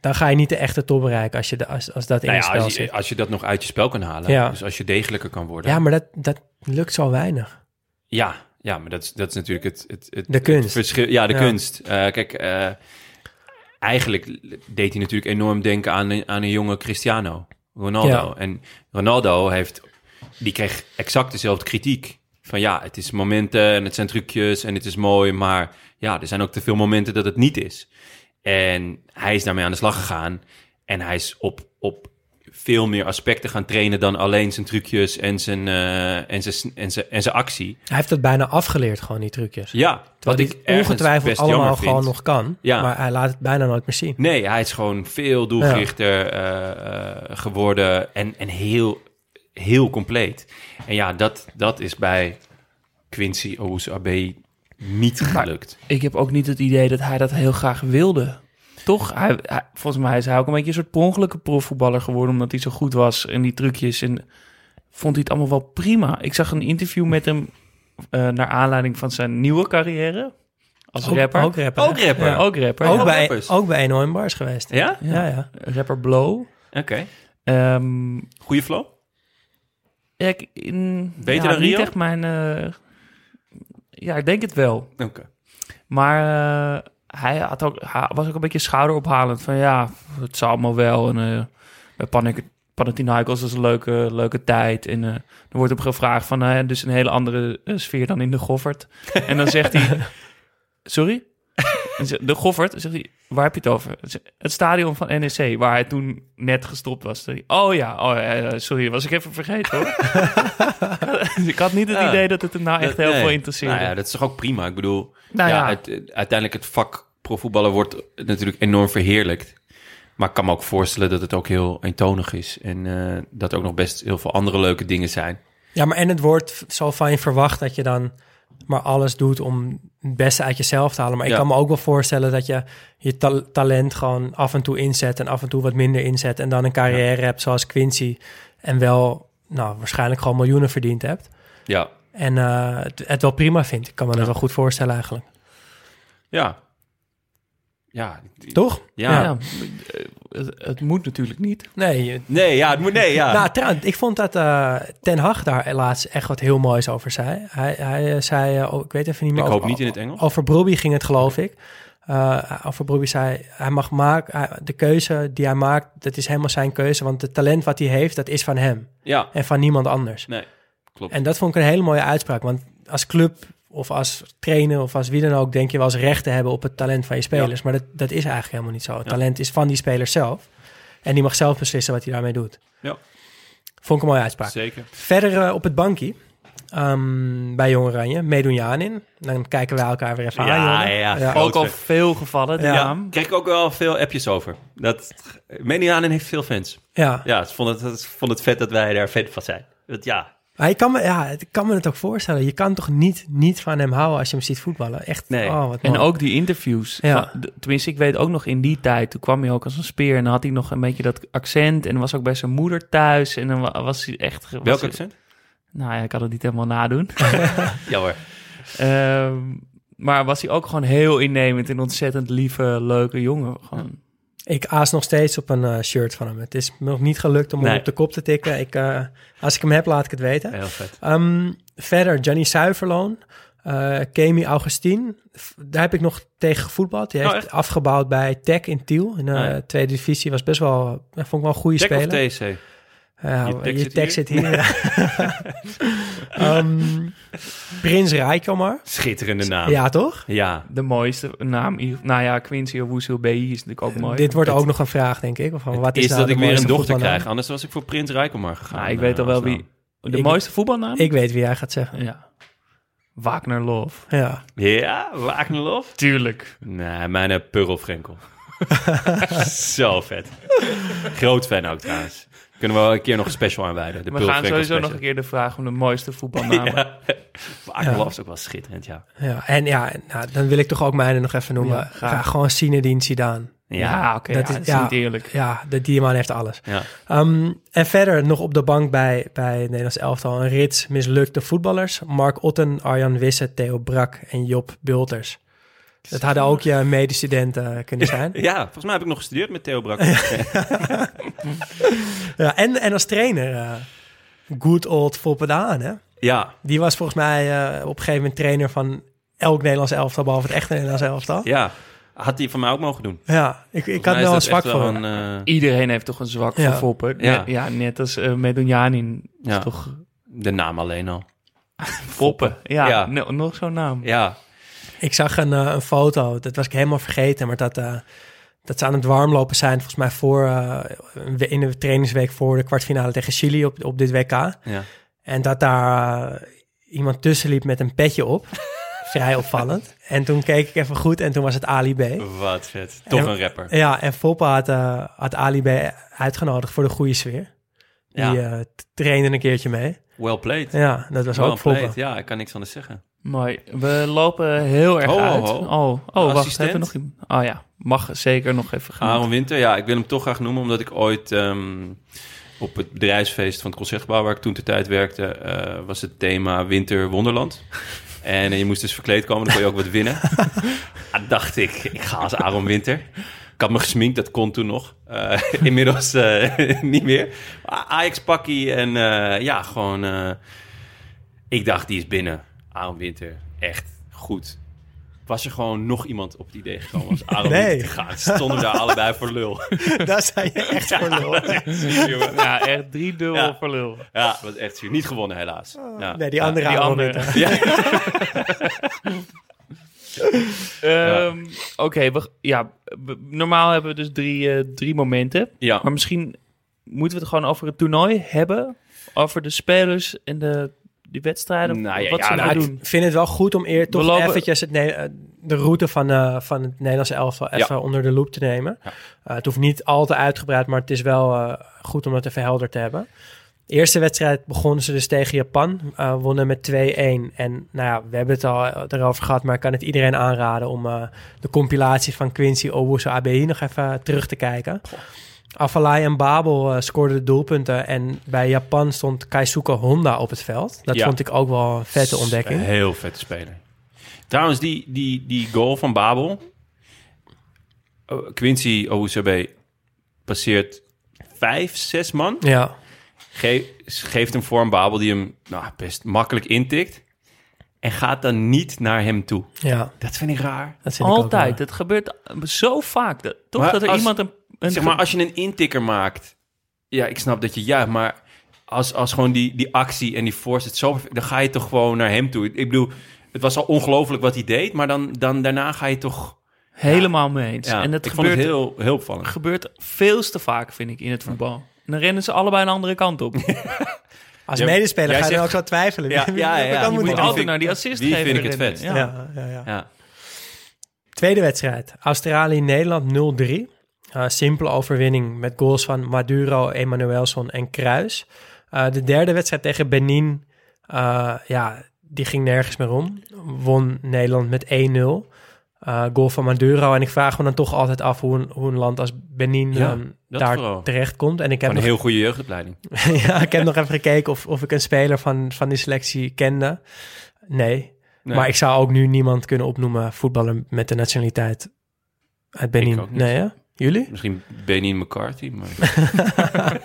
dan ga je niet de echte top bereiken als, je de, als, als dat in Nou je ja, spel als, je, zit. als je dat nog uit je spel kan halen. Ja. Dus als je degelijker kan worden. Ja, maar dat, dat lukt zo weinig. Ja, ja maar dat is, dat is natuurlijk het, het, het, De kunst. het verschil. Ja, de Ja. kunst. Eh, kijk, eh, eigenlijk deed hij natuurlijk enorm denken aan, een- aan een jonge Cristiano Ronaldo. Ja. En Ronaldo heeft, die kreeg exact dezelfde kritiek. Van ja, het is momenten en het zijn trucjes en het is mooi, maar ja, er zijn ook te veel momenten dat het niet is. En hij is daarmee aan de slag gegaan en hij is op, op veel meer aspecten gaan trainen dan alleen zijn trucjes en zijn, eh, en zijn, en zijn, en zijn actie. Hij heeft het bijna afgeleerd, gewoon die trucjes. Ja, wat Terwijl ik ongetwijfeld best allemaal gewoon nog kan. Ja. Maar hij laat het bijna nooit meer zien. Nee, hij is gewoon veel doelgerichter eh, eh, geworden en, en heel, heel compleet. En ja, dat, dat is bij Quincy Owusu-Abe niet gelukt. Ik heb ook niet het idee dat hij dat heel graag wilde. Toch? Hij, hij- volgens mij is hij ook een beetje een soort per ongelukke profvoetballer geworden... omdat hij zo goed was in die trucjes. En vond hij het allemaal wel prima. Ik zag een interview met hem eh, naar aanleiding van zijn nieuwe carrière als Ook- rapper. Ook rapper. Ook rapper? Ja. Ook rapper. Ook, ja. bij, rappers. ook bij Enorm Bars geweest. Ja? Ja, ja. Rapper Blow. Oké. Ehm, Goeie flow? ik, in, Beter ja, dan niet Rio? echt mijn... eh, ja, ik denk het wel. Oké. Maar eh, hij had ook, hij was ook een beetje schouderophalend. Van ja, het zal allemaal wel. En eh bij Panik, Panathinaikos was een leuke, leuke tijd. En eh er wordt hem gevraagd van... eh, dus een hele andere sfeer dan in de Goffert. en dan zegt hij... Sorry? De Goffert, zegt hij... Waar heb je het over? Het stadion van NEC, waar hij toen net gestopt was. Oh ja, oh, eh, sorry, was ik even vergeten hoor. ik had niet het Ja. idee dat het hem nou echt Dat- heel nee. veel interesseerde. Nou ja, dat is toch ook prima. Ik bedoel, Nou ja, ja. Het, het- uiteindelijk het vak profvoetballen wordt natuurlijk enorm verheerlijkt. Maar ik kan me ook voorstellen dat het ook heel eentonig is. En eh, dat er ook nog best heel veel andere leuke dingen zijn. Ja, maar en het wordt zo van je verwacht dat je dan maar alles doet om het beste uit jezelf te halen. Maar ik Ja. kan me ook wel voorstellen dat je je ta- talent gewoon af en toe inzet en af en toe wat minder inzet. En dan een carrière hebt zoals Quincy en wel, nou, waarschijnlijk gewoon miljoenen verdiend hebt. Ja, En eh, het, het wel prima vindt. Ik kan me dat wel goed voorstellen eigenlijk. ja. Ja, Toch? Ja. Ja, het, het moet natuurlijk niet. Nee, je- Nee, ja, het moet, nee, ja. Nou, trouwens, ik vond dat eh, Ten Hag daar laatst echt wat heel moois over zei. Hij, hij eh, zei, eh, oh, ik weet even niet meer. ik hoop over- niet in het Engels. Over Brobbey ging het, geloof ik. Eh, over Brobbey zei, hij mag maken, de keuze die hij maakt, dat is helemaal zijn keuze. Want het talent wat hij heeft, dat is van hem Ja, en van niemand anders. nee, klopt. En dat vond ik een hele mooie uitspraak. Want als club of als trainer of als wie dan ook, denk je wel eens recht te hebben op het talent van je spelers. Maar dat, dat is eigenlijk helemaal niet zo. Het Ja. talent is van die speler zelf. En die mag zelf beslissen wat hij daarmee doet. Ja. Vond ik een mooie uitspraak. Zeker. Verder eh, op het bankje. ehm, bij Jong Oranje, meedoen Jaan in. Dan kijken wij elkaar weer even Ja, aan. Ja, groot Ook al vet. veel gevallen, Ja. naam. Kreeg ik ook wel veel appjes over. Dat Medianen heeft veel fans. ja. Ja, ze vonden het, ze vonden het vet dat wij daar fan van zijn. Dat, ja, Maar ik kan, me, ja, ik kan me het ook voorstellen. Je kan toch niet, niet van hem houden als je hem ziet voetballen. Echt, Nee. oh, wat En ook die interviews. Ja. Van- tenminste, ik weet ook nog in die tijd, toen kwam hij ook als een speer. En dan had hij nog een beetje dat accent. En was ook bij zijn moeder thuis. En dan wa- was hij echt... was welk hij- accent? Nou ja, ik kan het niet helemaal nadoen. Ja hoor. Ehm, maar was hij ook gewoon heel innemend en ontzettend lieve, leuke jongen. Gewoon. Ik aas nog steeds op een eh, shirt van hem. Het is me nog niet gelukt om hem op de kop te tikken. Ik, eh, als ik hem heb, laat ik het weten. Heel vet. Ehm, verder, Johnny Zuiverloon. eh Kemi Augustine. F- Daar heb ik nog tegen gevoetbald. Die Oh, heeft echt? afgebouwd bij Tech in Tiel. In de Ah, ja. tweede divisie. Was best wel, vond ik wel een goede Tech speler. of TC? Ja, Je je tekst zit tekst zit hier. Ehm, Prins Rijkomar. Schitterende naam. Ja, toch? Ja. De mooiste naam. Nou ja, Quincy Owusu BI is natuurlijk ook mooi. Dit wordt ook nog een vraag, denk ik. Of van, wat is Is nou dat ik weer een dochter krijg. Anders was ik voor Prins Rijkomar gegaan. Nou, ik weet al eh, wel als wie... De Ik- mooiste voetbalnaam? Ik weet wie jij gaat zeggen. Ja. Wagner Love. Ja. Ja, Wagnerlof? Tuurlijk. Nee, mijn uh, Purl Frenkel. Zo vet. Groot fan ook trouwens. Kunnen we wel een keer nog een special aanwijden. De We gaan sowieso nog een keer de vraag om de mooiste voetbalnaam. Ja. Wagnerlof is ook wel schitterend, ja. ja. En ja, nou, dan wil ik toch ook mijne nog even noemen. Ja, graag. Ga gewoon Zinedine Zidane. Ja, Ja, oké. Dat ja, is- dat is ja. niet eerlijk. Ja, de, die man heeft alles. ja. Ehm, en verder nog op de bank bij, bij het Nederlands elftal een rits mislukte voetballers. Mark Otten, Arjan Wisse, Theo Brak en Job Bulters. Dat hadden ook je medestudenten kunnen zijn. Ja, volgens mij heb ik nog gestudeerd met Theo Brak. Ja, en, en als trainer, eh good old Haan, hè? ja, Die was volgens mij eh, op een gegeven moment trainer van elk Nederlands elftal, behalve het echte Nederlands elftal. ja. Had hij van mij ook mogen doen. Ja, ik, ik had wel een zwak voor een, eh, Iedereen heeft toch een zwak Ja. voor Foppen. Ja. Ja, ja net als uh, Medunjanin. Ja. Toch de naam alleen al. Foppen. Ja, Ja. no- nog zo'n naam. Ja, Ik zag een, eh, een foto, dat was ik helemaal vergeten, maar dat, eh, dat ze aan het warmlopen zijn, volgens mij voor, eh, in de trainingsweek voor de kwartfinale tegen Chili op, op dit WK. ja. En dat daar iemand tussen liep met een petje op. Vrij opvallend. En toen keek ik even goed en toen was het Ali B. Wat vet. Toch En- een rapper. Ja, en Foppe had, eh, had Ali B uitgenodigd voor de goede sfeer. Die Ja. trainde een keertje mee. Well played. Ja, dat was well ook played. Ja, ik kan niks anders zeggen. Mooi. We lopen heel erg Ho, uit. ho. Oh, oh wacht. assistent? Hebben we nog iemand? Oh ja, mag zeker nog even gaan. Aaron Winter, ja, ik wil hem toch graag noemen, omdat ik ooit... ehm, Op het bedrijfsfeest van het Concertgebouw, waar ik toen de tijd werkte, eh, was het thema Winter Wonderland. En je moest dus verkleed komen, dan kon je ook wat winnen. Ah, dacht ik, ik ga als Aaron Winter. Ik had me gesminkt, dat kon toen nog. Eh, inmiddels eh, niet meer. Ajax-pakkie en ja, gewoon... ik dacht, die is binnen. Aaron Winter, echt goed. Was er gewoon nog iemand op het idee gekomen als Aaron Nee. Winter te gaan? Stonden daar allebei voor lul. Daar zijn je echt voor lul. Ja, echt 3 dubbel Ja. voor lul. Ja, dat was echt zuur. Niet gewonnen, helaas. Ja. Nee, die andere die Aaron andere. Ehm, Oké, we- ja, normaal hebben we dus drie, eh, drie momenten. Ja. Maar misschien moeten we het gewoon over het toernooi hebben. Over de spelers en de, die wedstrijden. Nou ja, wat ja, zullen Nou, we ik doen? vind het wel goed om eer toch lopen- eventjes het, eh, de route van, eh, van het Nederlandse elftal even onder de loep te nemen. Ja. Eh, het hoeft niet al te uitgebreid, maar het is wel eh, goed om het even helder te hebben. De eerste wedstrijd begonnen ze dus tegen Japan, eh, wonnen met 2-1. En nou ja, we hebben het al erover gehad, maar ik kan het iedereen aanraden om eh, de compilatie van Quincy Owusu ABI nog even terug te kijken. Afalai en Babel eh, scoorden de doelpunten en bij Japan stond Keisuke Honda op het veld. Dat Ja. vond ik ook wel een vette ontdekking. Een heel vette speler. Trouwens, die, die, die goal van Babel. Oh, Quincy Owusabe passeert vijf, zes man. Ja, Ge- geeft hem voor een Babel die hem nou, best makkelijk intikt. En gaat dan niet naar hem toe. ja, Dat vind ik raar. dat vind ik ook Altijd. Het gebeurt zo vaak. Dat, toch Maar dat er als- iemand een... een Zeg maar, als je een intikker maakt... Ja, ik snap dat je juicht, maar... Als, als gewoon die, die actie en die voorzet zo... Dan ga je toch gewoon naar hem toe. Ik bedoel, het was al ongelooflijk wat hij deed... maar dan, dan daarna ga je toch... helemaal mee eens. Ja, en dat ik vond gebeurt, het heel, heel opvallend. gebeurt veel te vaak, vind ik, in het voetbal. En dan rennen ze allebei een andere kant op. Je Als Ja, medespeler ga je dan ook zo twijfelen. Ja, ja, ja, je kant moet ik altijd altijd dan? naar die assist die geven vind ik het. Ja. Ja, ja, ja. Ja. Tweede wedstrijd. Australië-Nederland 0-3. Eh, simpele overwinning met goals van Maduro, Emanuelson en Kruis. Eh, de derde wedstrijd tegen Benin, eh, ja, die ging nergens meer om. Won Nederland met 1-0. Eh, goal van Maduro. En ik vraag me dan toch altijd af hoe een, hoe een land als Benin Ja, ehm, daar terecht komt. En ik heb Van nog een heel goede jeugdopleiding. ja, ik heb nog even gekeken of, of ik een speler van, van die selectie kende. Nee. Nee. Maar ik zou ook nu niemand kunnen opnoemen voetballer met de nationaliteit uit Benin. Nee, hè? Jullie? Misschien Benin McCarthy, maar...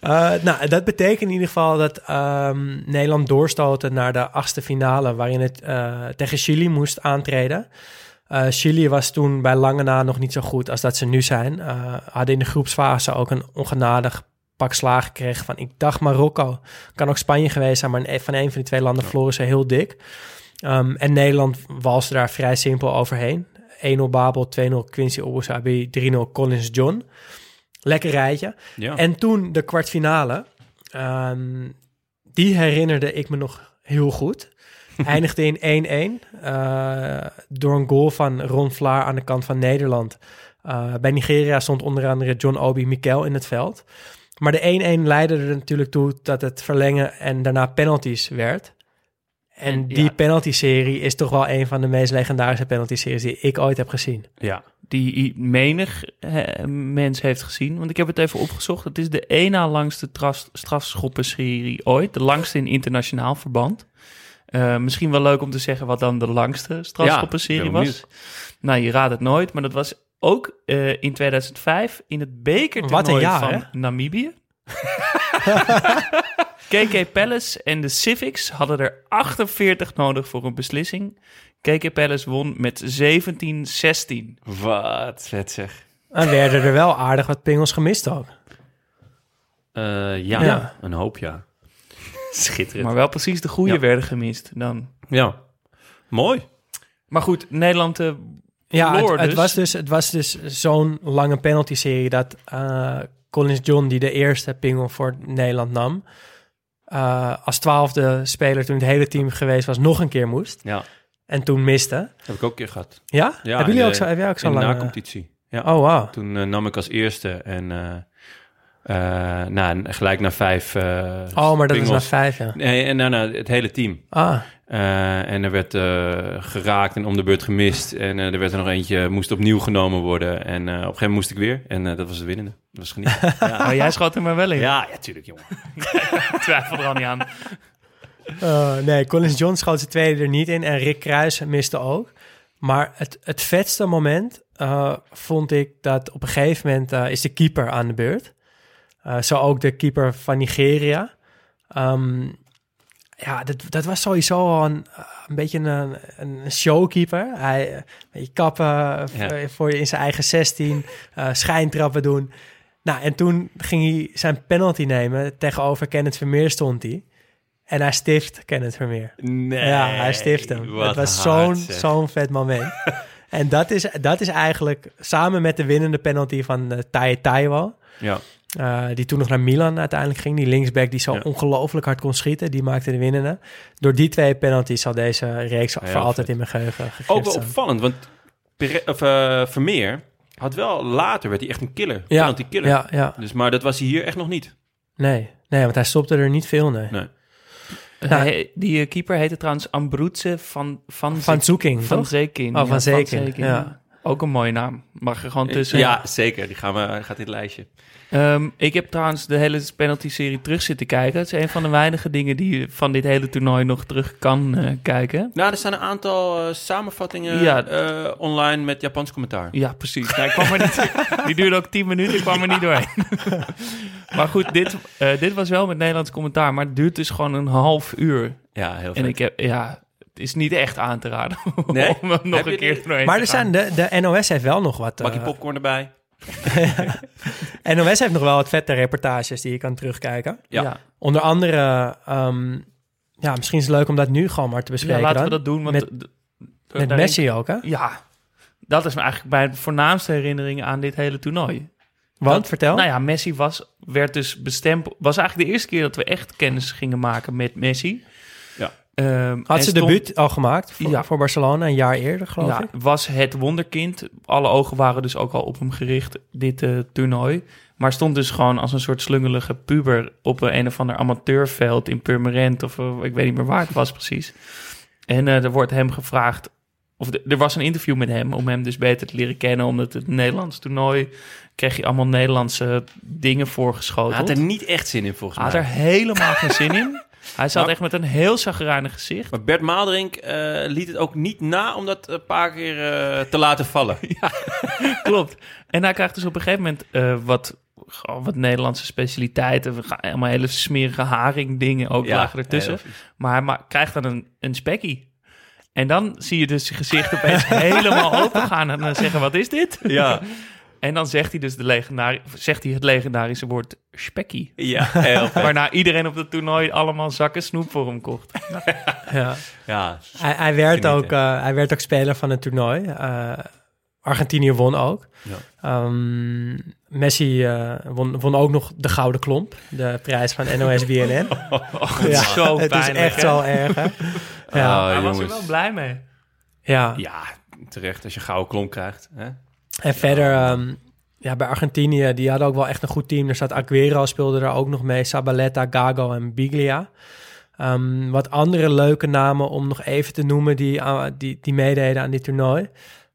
Eh, nou, dat betekent in ieder geval dat ehm, Nederland doorstoten naar de achtste finale, waarin het eh, tegen Chili moest aantreden. Eh, Chili was toen bij lange na nog niet zo goed als dat ze nu zijn. Hadden in de groepsfase ook een ongenadig pak slagen gekregen van, ik dacht Marokko, kan ook Spanje geweest zijn, maar van een van die twee landen verloren ze heel dik. Ehm, en Nederland walste daar vrij simpel overheen. 1-0 Babel, 2-0 Quincy Obusabi, 3-0 Collins John. Lekker rijtje. Ja. En toen de kwartfinale. ehm, die herinnerde ik me nog heel goed. Eindigde in 1-1. eh, door een goal van Ron Vlaar aan de kant van Nederland. Eh, bij Nigeria stond onder andere John Obi Mikel in het veld. Maar de 1-1 leidde er natuurlijk toe dat het verlengen en daarna penalties werd. En die ja. penalty-serie is toch wel een van de meest legendarische penalty-series die ik ooit heb gezien. ja. Die menig mens heeft gezien. Want ik heb het even opgezocht. Het is de één na langste strafschoppenserie ooit. De langste in internationaal verband. Eh, misschien wel leuk om te zeggen wat dan de langste strafschoppenserie Ja, was. Nou, je raadt het nooit. Maar dat was ook eh, in 2005 in het bekertoernooi Wat een jaar, van hè? Namibië. KK Palace en de Civics hadden er 48 nodig voor een beslissing. KK Palace won met 17-16. Wat vet zeg. En werden er wel aardig wat pingels gemist ook. Eh, ja, Ja. een hoop ja. Schitterend. Maar wel precies de goede Ja. werden gemist dan. Ja, mooi. Maar goed, Nederland eh, Ja, verloor het, het dus. was dus, het was dus zo'n lange penalty-serie dat eh, Collins John, die de eerste pingel voor Nederland nam, eh, als twaalfde speler toen het hele team geweest was, nog een keer moest. Ja, En toen miste. heb ik ook een keer gehad. Ja? Ja, Hebben in jullie de- ook zo, heb jij ook In zo'n de lange... nacompetitie. Ja. Oh, wow. Toen eh, nam ik als eerste en... eh, nou, gelijk naar vijf. eh, Oh, maar dat is pingels. na vijf, ja. Nee, en nou, nou, het hele team. Ah, Eh, en er werd geraakt en om de beurt gemist. En eh, er werd er nog eentje, moest opnieuw genomen worden. En eh, op een gegeven moment moest ik weer. En eh, dat was de winnende. Dat was genieten. ja. Maar jij schat er maar wel in. ja, ja, tuurlijk, jongen. Ik twijfel er al niet aan. Uh, nee, Collins John schoot zijn tweede er niet in en Rick Kruis miste ook. Maar het, het vetste moment uh, vond ik dat op een gegeven moment uh, is de keeper aan de beurt. Uh, zo ook de keeper van Nigeria. Um, ja, dat, dat was sowieso al een, een beetje een, een showkeeper. Hij kappen ja. voor in zijn eigen 16, uh, schijntrappen doen. Nou, en toen ging hij zijn penalty nemen. Tegenover Kenneth Vermeer stond hij. En hij stift Kenneth Vermeer. Nee. Ja, hij stift hem. Het was zo'n zo'n vet moment. en dat is, dat is eigenlijk samen met de winnende penalty van uh, Tai Taiwo. Ja. Uh, die toen nog naar Milan uiteindelijk ging. Die linksback die zo ja. ongelooflijk hard kon schieten. Die maakte de winnende. Door die twee penalties zal deze reeks ja, voor altijd vet. in mijn geheugen Ook wel opvallend, want of, uh, Vermeer had wel later, werd hij echt een killer. Ja. Penalty killer. Ja, ja. Dus, maar dat was hij hier echt nog niet. Nee, nee want hij stopte er niet veel, nee. nee. Nou, die keeper heette trouwens Ambroetse van... Van, van Zoeking, Van. Oh, van ja, Zeking, Zeking. ja. Ook een mooie naam. Mag er gewoon tussen. Ja, zeker. Die gaan we, gaat in het lijstje. Um, ik heb trouwens de hele penalty-serie terug zitten kijken. Het is een van de weinige dingen die je van dit hele toernooi nog terug kan uh, kijken. Nou, er staan een aantal uh, samenvattingen ja. uh, online met Japans commentaar. Ja, precies. Nou, ik kwam er niet, die duurde ook tien minuten, ik kwam er niet doorheen. maar goed, dit, dit was wel met Nederlands commentaar, maar het duurt dus gewoon een half uur. Ja, heel En ik heb, ja, is niet echt aan te raden nee? om hem nog Heb een keer doorheen Maar er zijn de, de NOS heeft wel nog wat. Bakje eh, popcorn erbij. NOS heeft nog wel wat vette reportages die je kan terugkijken. Ja. ja. Onder andere, ehm, ja, misschien is het leuk om dat nu gewoon maar te Ja, bespreken. laten we dat doen. Want Met- Messi ook, hè? Ja, dat is me eigenlijk mijn voornaamste herinnering aan dit hele toernooi. Want, Dat- vertel. Nou ja, Messi was, werd dus bestempeld. Was eigenlijk de eerste keer dat we echt kennis gingen maken met Messi. Ehm, Had ze stond- debuut al gemaakt voor, Ja. voor Barcelona, een jaar eerder, geloof Ja, ik. was het wonderkind. Alle ogen waren dus ook al op hem gericht, dit eh, toernooi. Maar stond dus gewoon als een soort slungelige puber op een, een of ander amateurveld in Purmerend. Of eh, ik weet niet meer waar het was precies. En eh, er wordt hem gevraagd, of de- er was een interview met hem om hem dus beter te leren kennen. Omdat het Nederlands toernooi kreeg je allemaal Nederlandse dingen Hij voorgeschoteld. had er niet echt zin in, volgens Had mij. er helemaal geen zin in. Hij zat echt met een heel zagrijnig gezicht. Maar Bert Maalderink eh, liet het ook niet na om dat een paar keer eh, te laten vallen. Klopt. En hij krijgt dus op een gegeven moment eh, wat, wat Nederlandse specialiteiten. We gaan allemaal hele smerige haring dingen ook lagen ertussen. Maar hij ma- krijgt dan een, een spekkie. En dan zie je dus zijn gezicht opeens helemaal open gaan en dan zeggen, wat is dit? Ja, En dan zegt hij dus de legendari- zegt hij het legendarische woord spekkie. ja, heel. Waarna iedereen op het toernooi allemaal zakken snoep voor hem kocht. Ja. Ja, Hij, hij, werd ook, eh, hij werd ook speler van het toernooi. Eh, Argentinië won ook. Ja. Ehm, Messi eh, won, won ook nog de Gouden Klomp, de prijs van NOS BNN. ja, zo het is pijnlijk, echt hè? zo erg, hè? Ja, Ah, hij was er wel blij mee. ja. Ja, terecht als je gouden klomp krijgt. Hè? En verder, ehm, ja, bij Argentinië, die hadden ook wel echt een goed team. Er zat Aguero, speelde er ook nog mee. Sabaleta, Gago en Biglia. Ehm, wat andere leuke namen om nog even te noemen die, ah, die, die meededen aan dit toernooi.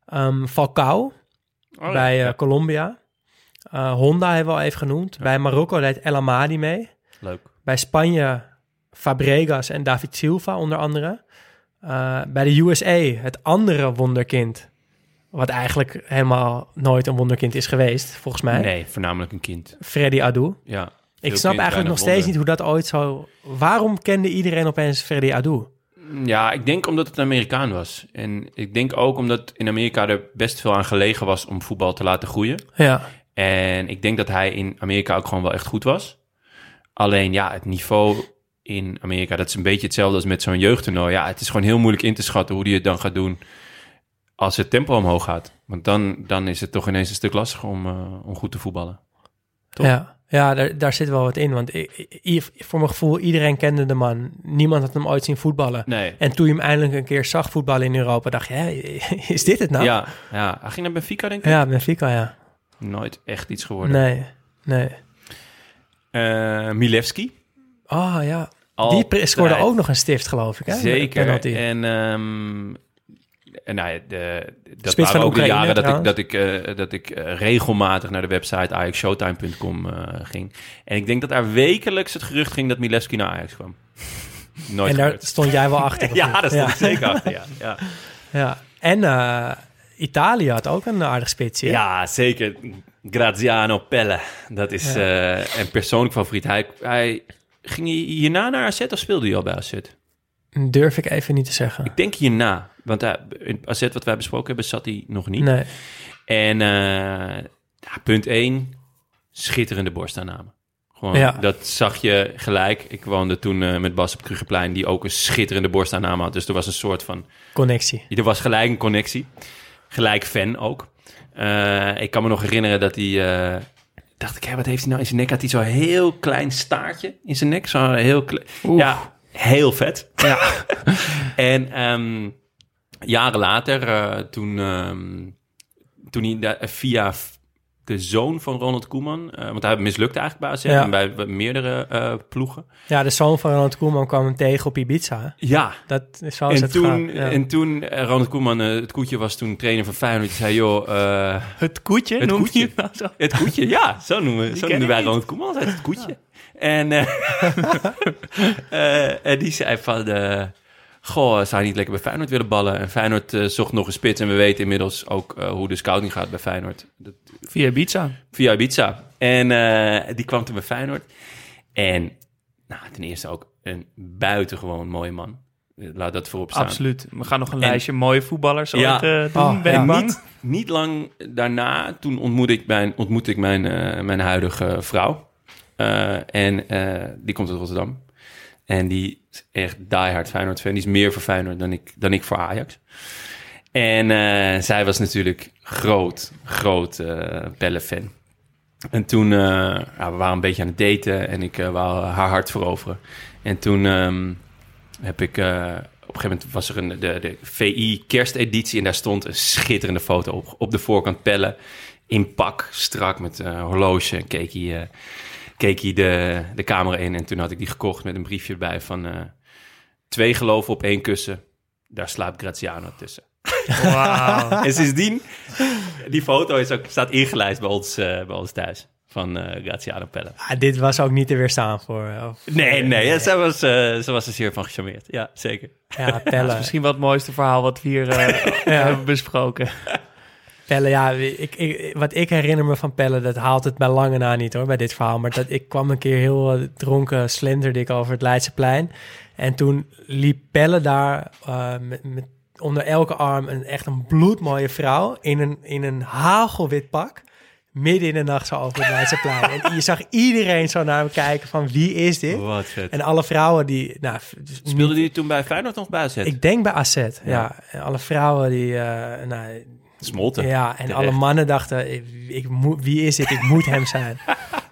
Ehm, Falcao Oh, bij eh. Colombia. Eh, Honda hebben we al even genoemd. Bij Marokko deed El Amadi mee. Leuk. Bij Spanje Fabregas en David Silva onder andere. Eh, bij de USA het andere wonderkind. Wat eigenlijk helemaal nooit een wonderkind is geweest, volgens mij. Nee, voornamelijk een kind. Freddy Adu. Ja. Ik snap eigenlijk nog steeds niet hoe dat ooit zo... Waarom kende iedereen opeens Freddy Adu? Ja, ik denk omdat het een Amerikaan was. En ik denk ook omdat in Amerika er best veel aan gelegen was om voetbal te laten groeien. Ja, En ik denk dat hij in Amerika ook gewoon wel echt goed was. Alleen ja, het niveau in Amerika, dat is een beetje hetzelfde als met zo'n jeugdtoernooi. Ja, het is gewoon heel moeilijk in te schatten hoe die het dan gaat doen als het tempo omhoog gaat. Want dan, dan is het toch ineens een stuk lastiger om, eh, om goed te voetballen. Toch? ja. ja daar, daar zit wel wat in. Want ik, ik- voor mijn gevoel, iedereen kende de man. Niemand had hem ooit zien voetballen. Nee. En toen je hem eindelijk een keer zag voetballen in Europa, dacht je, hé, is dit het nou? Ja, ja, hij ging naar Benfica, denk ik. ja Benfica, ja. Nooit echt iets geworden. Nee, nee. Eh, Milewski. Oh ja. Die scoorde ook nog een stift, geloof ik. Hè? Zeker. Penalty. En, ehm, en nou de, dat Spits waren ook de jaren dat ik, dat ik, eh, dat ik eh, regelmatig naar de website ajaxshowtime.com eh, ging. En ik denk dat daar wekelijks het gerucht ging dat Milewski naar Ajax kwam. Nooit en daar gebeurd. stond jij wel achter. Ja, daar stond ik zeker achter, ja. Ja, Ja. En Italië had ook een aardig spitsje. ja zeker. Graziano Pelle. Dat is een persoonlijk favoriet. Hij, hij ging hierna naar AZ of speelde hij al bij AZ? Durf ik even niet te zeggen. Ik denk hierna. Want hij, in AZ wat wij besproken hebben, zat hij nog niet. Nee. En eh, ja, punt 1, schitterende borstaanname. Gewoon, Ja. dat zag je gelijk. Ik woonde toen eh, met Bas op het Krugerplein, die ook een schitterende borstaanname had. Dus er was een soort van, Connectie. er was gelijk een connectie. Gelijk fan ook. Eh, ik kan me nog herinneren dat hij, eh, dacht ik, hé, wat heeft hij nou in zijn nek? Had hij zo'n heel klein staartje in zijn nek. Zo'n heel klein, ja, heel vet. Ja. en ehm, jaren later, eh, toen, ehm, toen hij da- via de zoon van Ronald Koeman, eh, want hij mislukte eigenlijk bij AZ Ja. en bij bij meerdere eh, ploegen. Ja, de zoon van Ronald Koeman kwam hem tegen op Ibiza. Ja, Dat is zo en het toen, ja. en toen Ronald Koeman, het koetje was toen trainer van Feyenoord, zei, joh, Het koetje, Het noem koetje. je het nou zo? het koetje, ja, zo noemen, zo ik wij niet. Ronald Koeman altijd, het koetje. En, en die zei van, eh, goh, zou je niet lekker bij Feyenoord willen ballen? En Feyenoord eh, zocht nog een spits en we weten inmiddels ook eh, hoe de scouting gaat bij Feyenoord. Dat, Via Ibiza. via Ibiza. En eh, die kwam toen bij Feyenoord. En nou, ten eerste ook een buitengewoon mooie man. Laat dat voorop staan. Absoluut. We gaan nog een En- lijstje mooie voetballers Ja. ooit eh, doen, Oh, ben ja. ik bang. Niet, niet lang daarna, toen ontmoette ik mijn, ontmoette ik mijn, eh, mijn huidige vrouw. Eh, en eh, die komt uit Rotterdam. En die is echt diehard Feyenoord fan. Die is meer voor Feyenoord dan ik, dan ik voor Ajax. En eh, zij was natuurlijk groot, groot eh Pelle fan. En toen, eh, ja, we waren een beetje aan het daten en ik eh, wou haar hart veroveren. En toen ehm, heb ik, eh, op een gegeven moment was er een, de, de VI kersteditie en daar stond een schitterende foto op. Op de voorkant Pelle in pak, strak met eh horloge. En keek hij, eh, keek hij de, de camera in en toen had ik die gekocht met een briefje erbij van eh, twee geloven op één kussen. Daar slaapt Graziano tussen. Wauw. En sindsdien, die foto is ook, staat ingelijst bij ons, eh, bij ons thuis. Van eh Graziano Pelle. Ah, dit was ook niet te weerstaan voor... of- Nee, nee, ja, zij, was, eh, zij was er zeer van gecharmeerd. Ja, zeker. Ja, Dat Pelle. is misschien wel het mooiste verhaal wat we hier eh, hebben besproken. Pelle, ja, ik, ik, wat ik herinner me van Pelle, dat haalt het bij lange na niet hoor, bij dit verhaal. Maar dat, ik kwam een keer heel eh, dronken, slenderde ik over het Leidseplein. En toen liep Pelle daar eh, met, met onder elke arm een echt een bloedmooie vrouw in een, in een hagelwit pak. Midden in de nacht zo over het Leidseplein. en je zag iedereen zo naar hem kijken van wie is dit? Wat vet. En alle vrouwen die... Nou, dus Speelde die toen bij Feyenoord nog bij AZ? ik denk bij AZ, ja. En alle vrouwen die... eh, nou, Smolten. ja, en Terecht. alle mannen dachten, ik, ik moet, wie is dit? Ik moet hem zijn.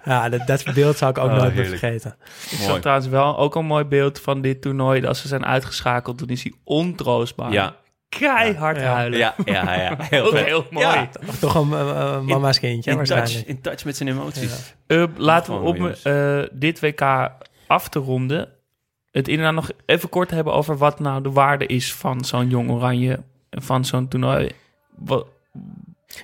Ja, dat, dat beeld zou ik ook Oh, nooit meer vergeten. Ik Mooi. zag trouwens wel ook een mooi beeld van dit toernooi. Als ze zijn uitgeschakeld, toen is hij ontroostbaar. Ja. Keihard Ja. huilen. Ja, ja, ja. Heel, mooi. Ja. Toch een mama's kindje, In touch, in touch met zijn emoties. Uh, laten we jongens. eh, dit WK af te ronden... het inderdaad nog even kort hebben over wat nou de waarde is van zo'n jong oranje, van zo'n toernooi. Wat,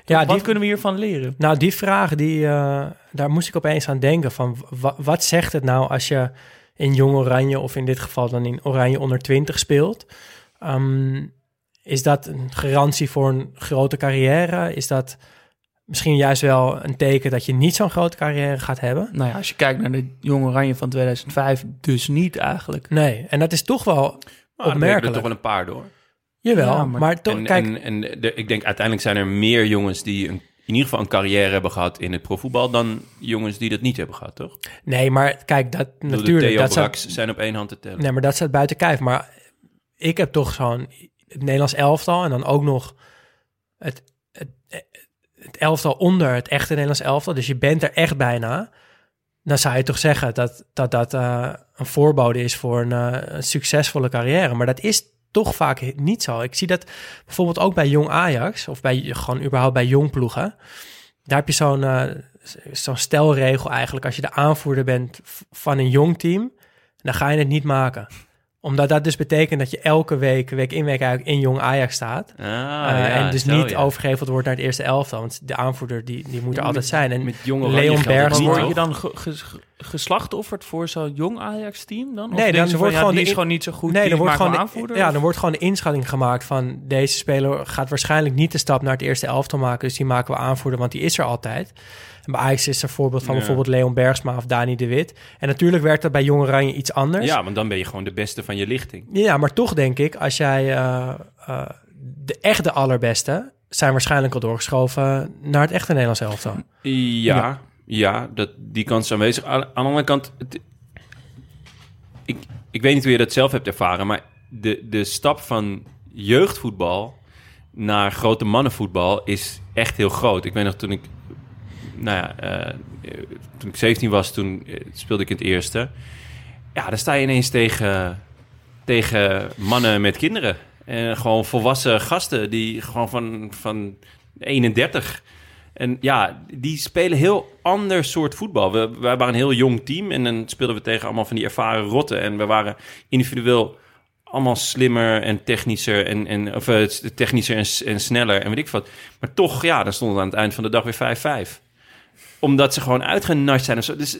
Ja, wat die, kunnen we hiervan leren? nou, die vraag, die, eh, daar moest ik opeens aan denken. Van, wa- wat zegt het nou als je in Jong Oranje, of in dit geval dan in Oranje onder 20 speelt? Ehm, is dat een garantie voor een grote carrière? Is dat misschien juist wel een teken dat je niet zo'n grote carrière gaat hebben? Nou ja, als je kijkt naar de jong oranje van 2005, dus niet eigenlijk. Nee, en dat is toch wel Maar er hebben opmerkelijk. er toch wel een paar door. Jawel, Ja, maar, maar- toch, En, kijk, en, en de, ik denk uiteindelijk zijn er meer jongens die een, in ieder geval een carrière hebben gehad in het profvoetbal dan jongens die dat niet hebben gehad, toch? Nee, maar kijk, dat de natuurlijk, Theo dat staat, zijn op één hand te tellen. nee, maar dat staat buiten kijf. Maar ik heb toch zo'n het Nederlands elftal en dan ook nog het, het, het elftal onder het echte Nederlands elftal. Dus je bent er echt bijna. Dan zou je toch zeggen dat dat, dat eh, een voorbode is voor een, eh, een succesvolle carrière. Maar dat is toch vaak niet zo. Ik zie dat bijvoorbeeld ook bij jong Ajax of bij gewoon überhaupt bij jong ploegen. Daar heb je zo'n eh, zo'n stelregel eigenlijk. Als je de aanvoerder bent van een jong team, dan ga je het niet maken. Omdat dat dus betekent dat je elke week, week in week uit in jong Ajax staat. Ah, Eh, ja, en dus zo, niet ja. overgeheveld wordt naar het eerste elftal. Want de aanvoerder die, die moet er Ja, altijd met- zijn. En Met jonge Leon niet, word je dan ge- ge- ge- geslachtofferd voor zo'n jong Ajax-team dan? Of Nee, dan wordt ja, gewoon die is in- gewoon niet zo goed, nee, dan wordt, gewoon de, aanvoerder? ja, dan wordt gewoon de inschatting gemaakt van deze speler gaat waarschijnlijk niet de stap naar het eerste elftal maken. Dus die maken we aanvoerder, want die is er altijd. En bij Ajax is er een voorbeeld van Ja. bijvoorbeeld Leon Bergsma of Dani de Wit. En natuurlijk werkt dat bij Jong Oranje iets anders. Ja, want dan ben je gewoon de beste van je lichting. Ja, maar toch denk ik, als jij eh, eh, de echte allerbeste zijn waarschijnlijk al doorgeschoven naar het echte Nederlands elftal. Ja, ja. dat, die kans is aanwezig. Aan, aan de andere kant, het- ik, ik weet niet hoe je dat zelf hebt ervaren, maar de, de stap van jeugdvoetbal naar grote mannenvoetbal is echt heel groot. Ik weet nog toen ik, nou ja, eh, toen ik 17 was, toen eh, speelde ik in het eerste. Ja, dan sta je ineens tegen, tegen mannen met kinderen. En gewoon volwassen gasten die gewoon van, van 31. En ja, die spelen heel ander soort voetbal. We, waren een heel jong team en dan speelden we tegen allemaal van die ervaren rotten. En we waren individueel allemaal slimmer en technischer en, en of eh, technischer en, en sneller en weet ik wat. Maar toch, ja, dan stonden we aan het eind van de dag weer 5-5. Omdat ze gewoon uitgenast zijn of zo. Dus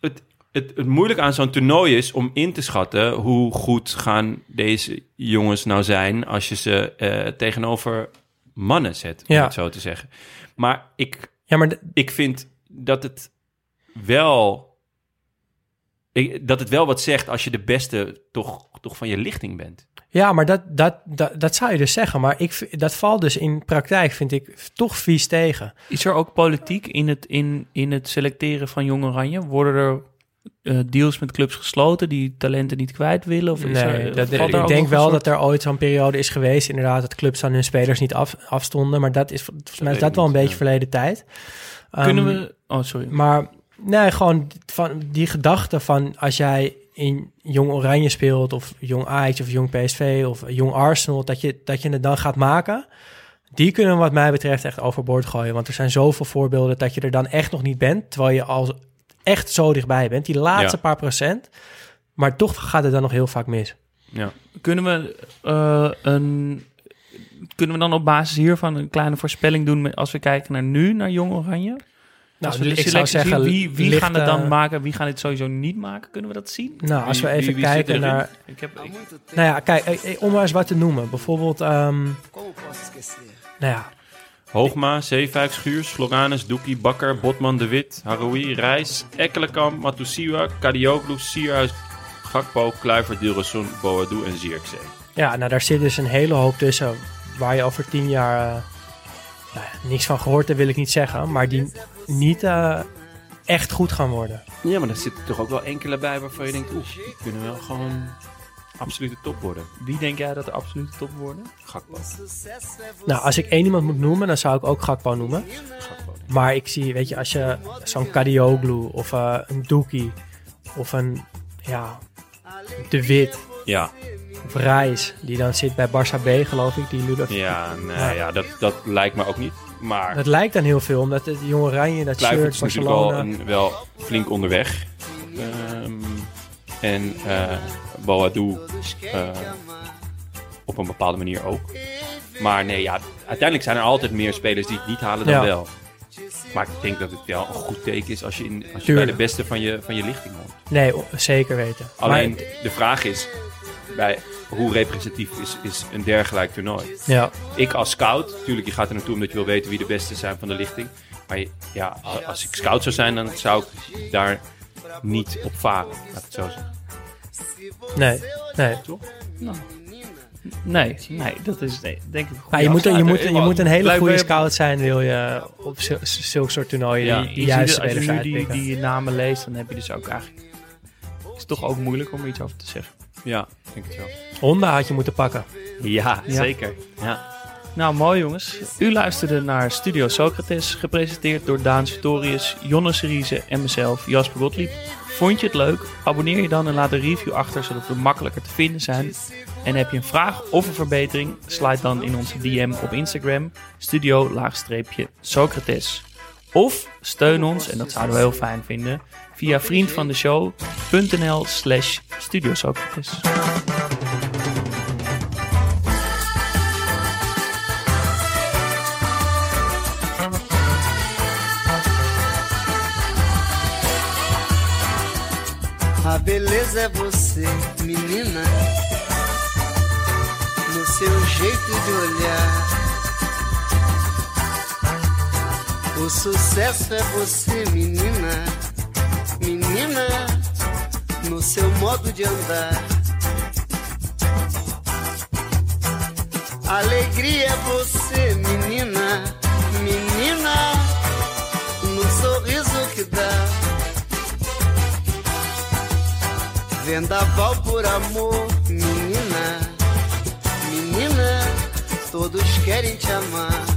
het, het, het moeilijk aan zo'n toernooi is om in te schatten hoe goed gaan deze jongens nou zijn als je ze eh, tegenover mannen zet, om Ja. het zo te zeggen. Maar ik, Ja, maar ik vind dat het wel. ik- dat het wel wat zegt als je de beste toch, toch van je lichting bent. Ja, maar dat, dat, dat, dat zou je dus zeggen. Maar ik, dat valt dus in praktijk, vind ik, toch vies tegen. Is er ook politiek in het, in, in het selecteren van Jong Oranje? Worden er eh, deals met clubs gesloten die talenten niet kwijt willen? Of is Nee, er, dat, valt daar ik denk wel soort- dat er ooit zo'n periode is geweest, inderdaad, dat clubs aan hun spelers niet af, afstonden. Maar dat is volgens mij is dat wel een niet, beetje ja. verleden tijd. Kunnen Ehm, we... Oh, sorry. Maar nee, gewoon van die gedachte van als jij in Jong Oranje speelt of Jong Ajax of Jong PSV of Jong Arsenal, dat je, dat je het dan gaat maken. Die kunnen wat mij betreft echt overboord gooien. Want er zijn zoveel voorbeelden dat je er dan echt nog niet bent. Terwijl je al echt zo dichtbij bent. Die laatste Ja. paar procent. Maar toch gaat het dan nog heel vaak mis. Ja. Kunnen we eh, een... Kunnen we dan op basis hiervan een kleine voorspelling doen als we kijken naar nu, naar Jong Oranje? Nou, als we de ik zou zeggen, zien, wie, wie gaan het dan eh, maken, wie gaan het sowieso niet maken? Kunnen we dat zien? Nou, als we even wie- wie zit kijken naar... Ik heb, ik- Nou ja, kijk, eh, eh, om maar eens wat te noemen. Bijvoorbeeld, ehm, esquecer? nou ja, Hoogma, Zeefuik, Schuurs, Floranus, Doekie, Bakker, Botman, De Wit, Haroui, Reis, Ekkelenkamp, Matusiwa, Kadioglu, Sierhuis, Gakpo, Kluivert, Dilrosun, Boadu en Zierkzee. Ja, nou daar zit dus een hele hoop tussen waar je over tien jaar eh, nou ja, niks van gehoord hebt, wil ik niet zeggen, maar die niet eh, echt goed gaan worden. Ja, maar er zitten toch ook wel enkele bij waarvan je denkt, oeh, die kunnen wel gewoon absolute top worden. wie denk jij dat er absoluut top worden? Gakpo. Nou, als ik één iemand moet noemen, dan zou ik ook Gakpo noemen. Gakpo. Maar ik zie, weet je, als je zo'n Kadioglu of eh, een Doekie of een, ja, De Wit Ja, of Reis, die dan zit bij Barça B, geloof ik, die Ludovic. ja, nee, Ja. ja. dat, dat lijkt me ook niet. Maar Dat lijkt dan heel veel, omdat het jonge Oranje, dat Kluivert shirt, is natuurlijk wel, Barcelona... een, wel flink onderweg. Ehm, en eh Boadu eh, op een bepaalde manier ook. Maar nee, ja, uiteindelijk zijn er altijd meer spelers die het niet halen dan Ja. wel. Maar ik denk dat het wel een goed teken is als je, in, als je bij Tuurlijk. de beste van je, van je lichting hoort. Nee, o- zeker weten. Alleen de vraag is, bij, hoe representatief is, is een dergelijk toernooi? ja, Ik als scout, natuurlijk, je gaat er naartoe omdat je wil weten wie de beste zijn van de lichting. Maar ja, als ik scout zou zijn, dan zou ik daar niet op varen, laat ik het zo zeggen. nee, nee. Nee, nee, dat is nee, denk ik je, moet, je, moet, je moet een hele goede scout zijn, wil je op zul- zulke soort toernooien Ja, die, die juiste als je nu die namen leest, dan heb je dus ook eigenlijk... Het is toch ook moeilijk om er iets over te zeggen. Ja, ik denk het wel. Honda had je moeten pakken. Ja, Ja. zeker. Ja. Nou, mooi jongens. U luisterde naar Studio Socrates, gepresenteerd door Daan Sartorius, Jonne Seriese en mezelf, Jasper Gottlieb. Vond je het leuk? Abonneer je dan en laat een review achter, zodat we makkelijker te vinden zijn. En heb je een vraag of een verbetering? Slide dan in onze DM op Instagram, studio-socrates. Of steun ons, en dat zouden we heel fijn vinden, via vriendvandeshow.nl slash Studio Socrates. A beleza é você, menina, no seu jeito de olhar. O sucesso é você, menina, menina, no seu modo de andar. Alegria é você, menina, menina, no sorriso que dá. Vendaval por amor, menina, menina, todos querem te amar.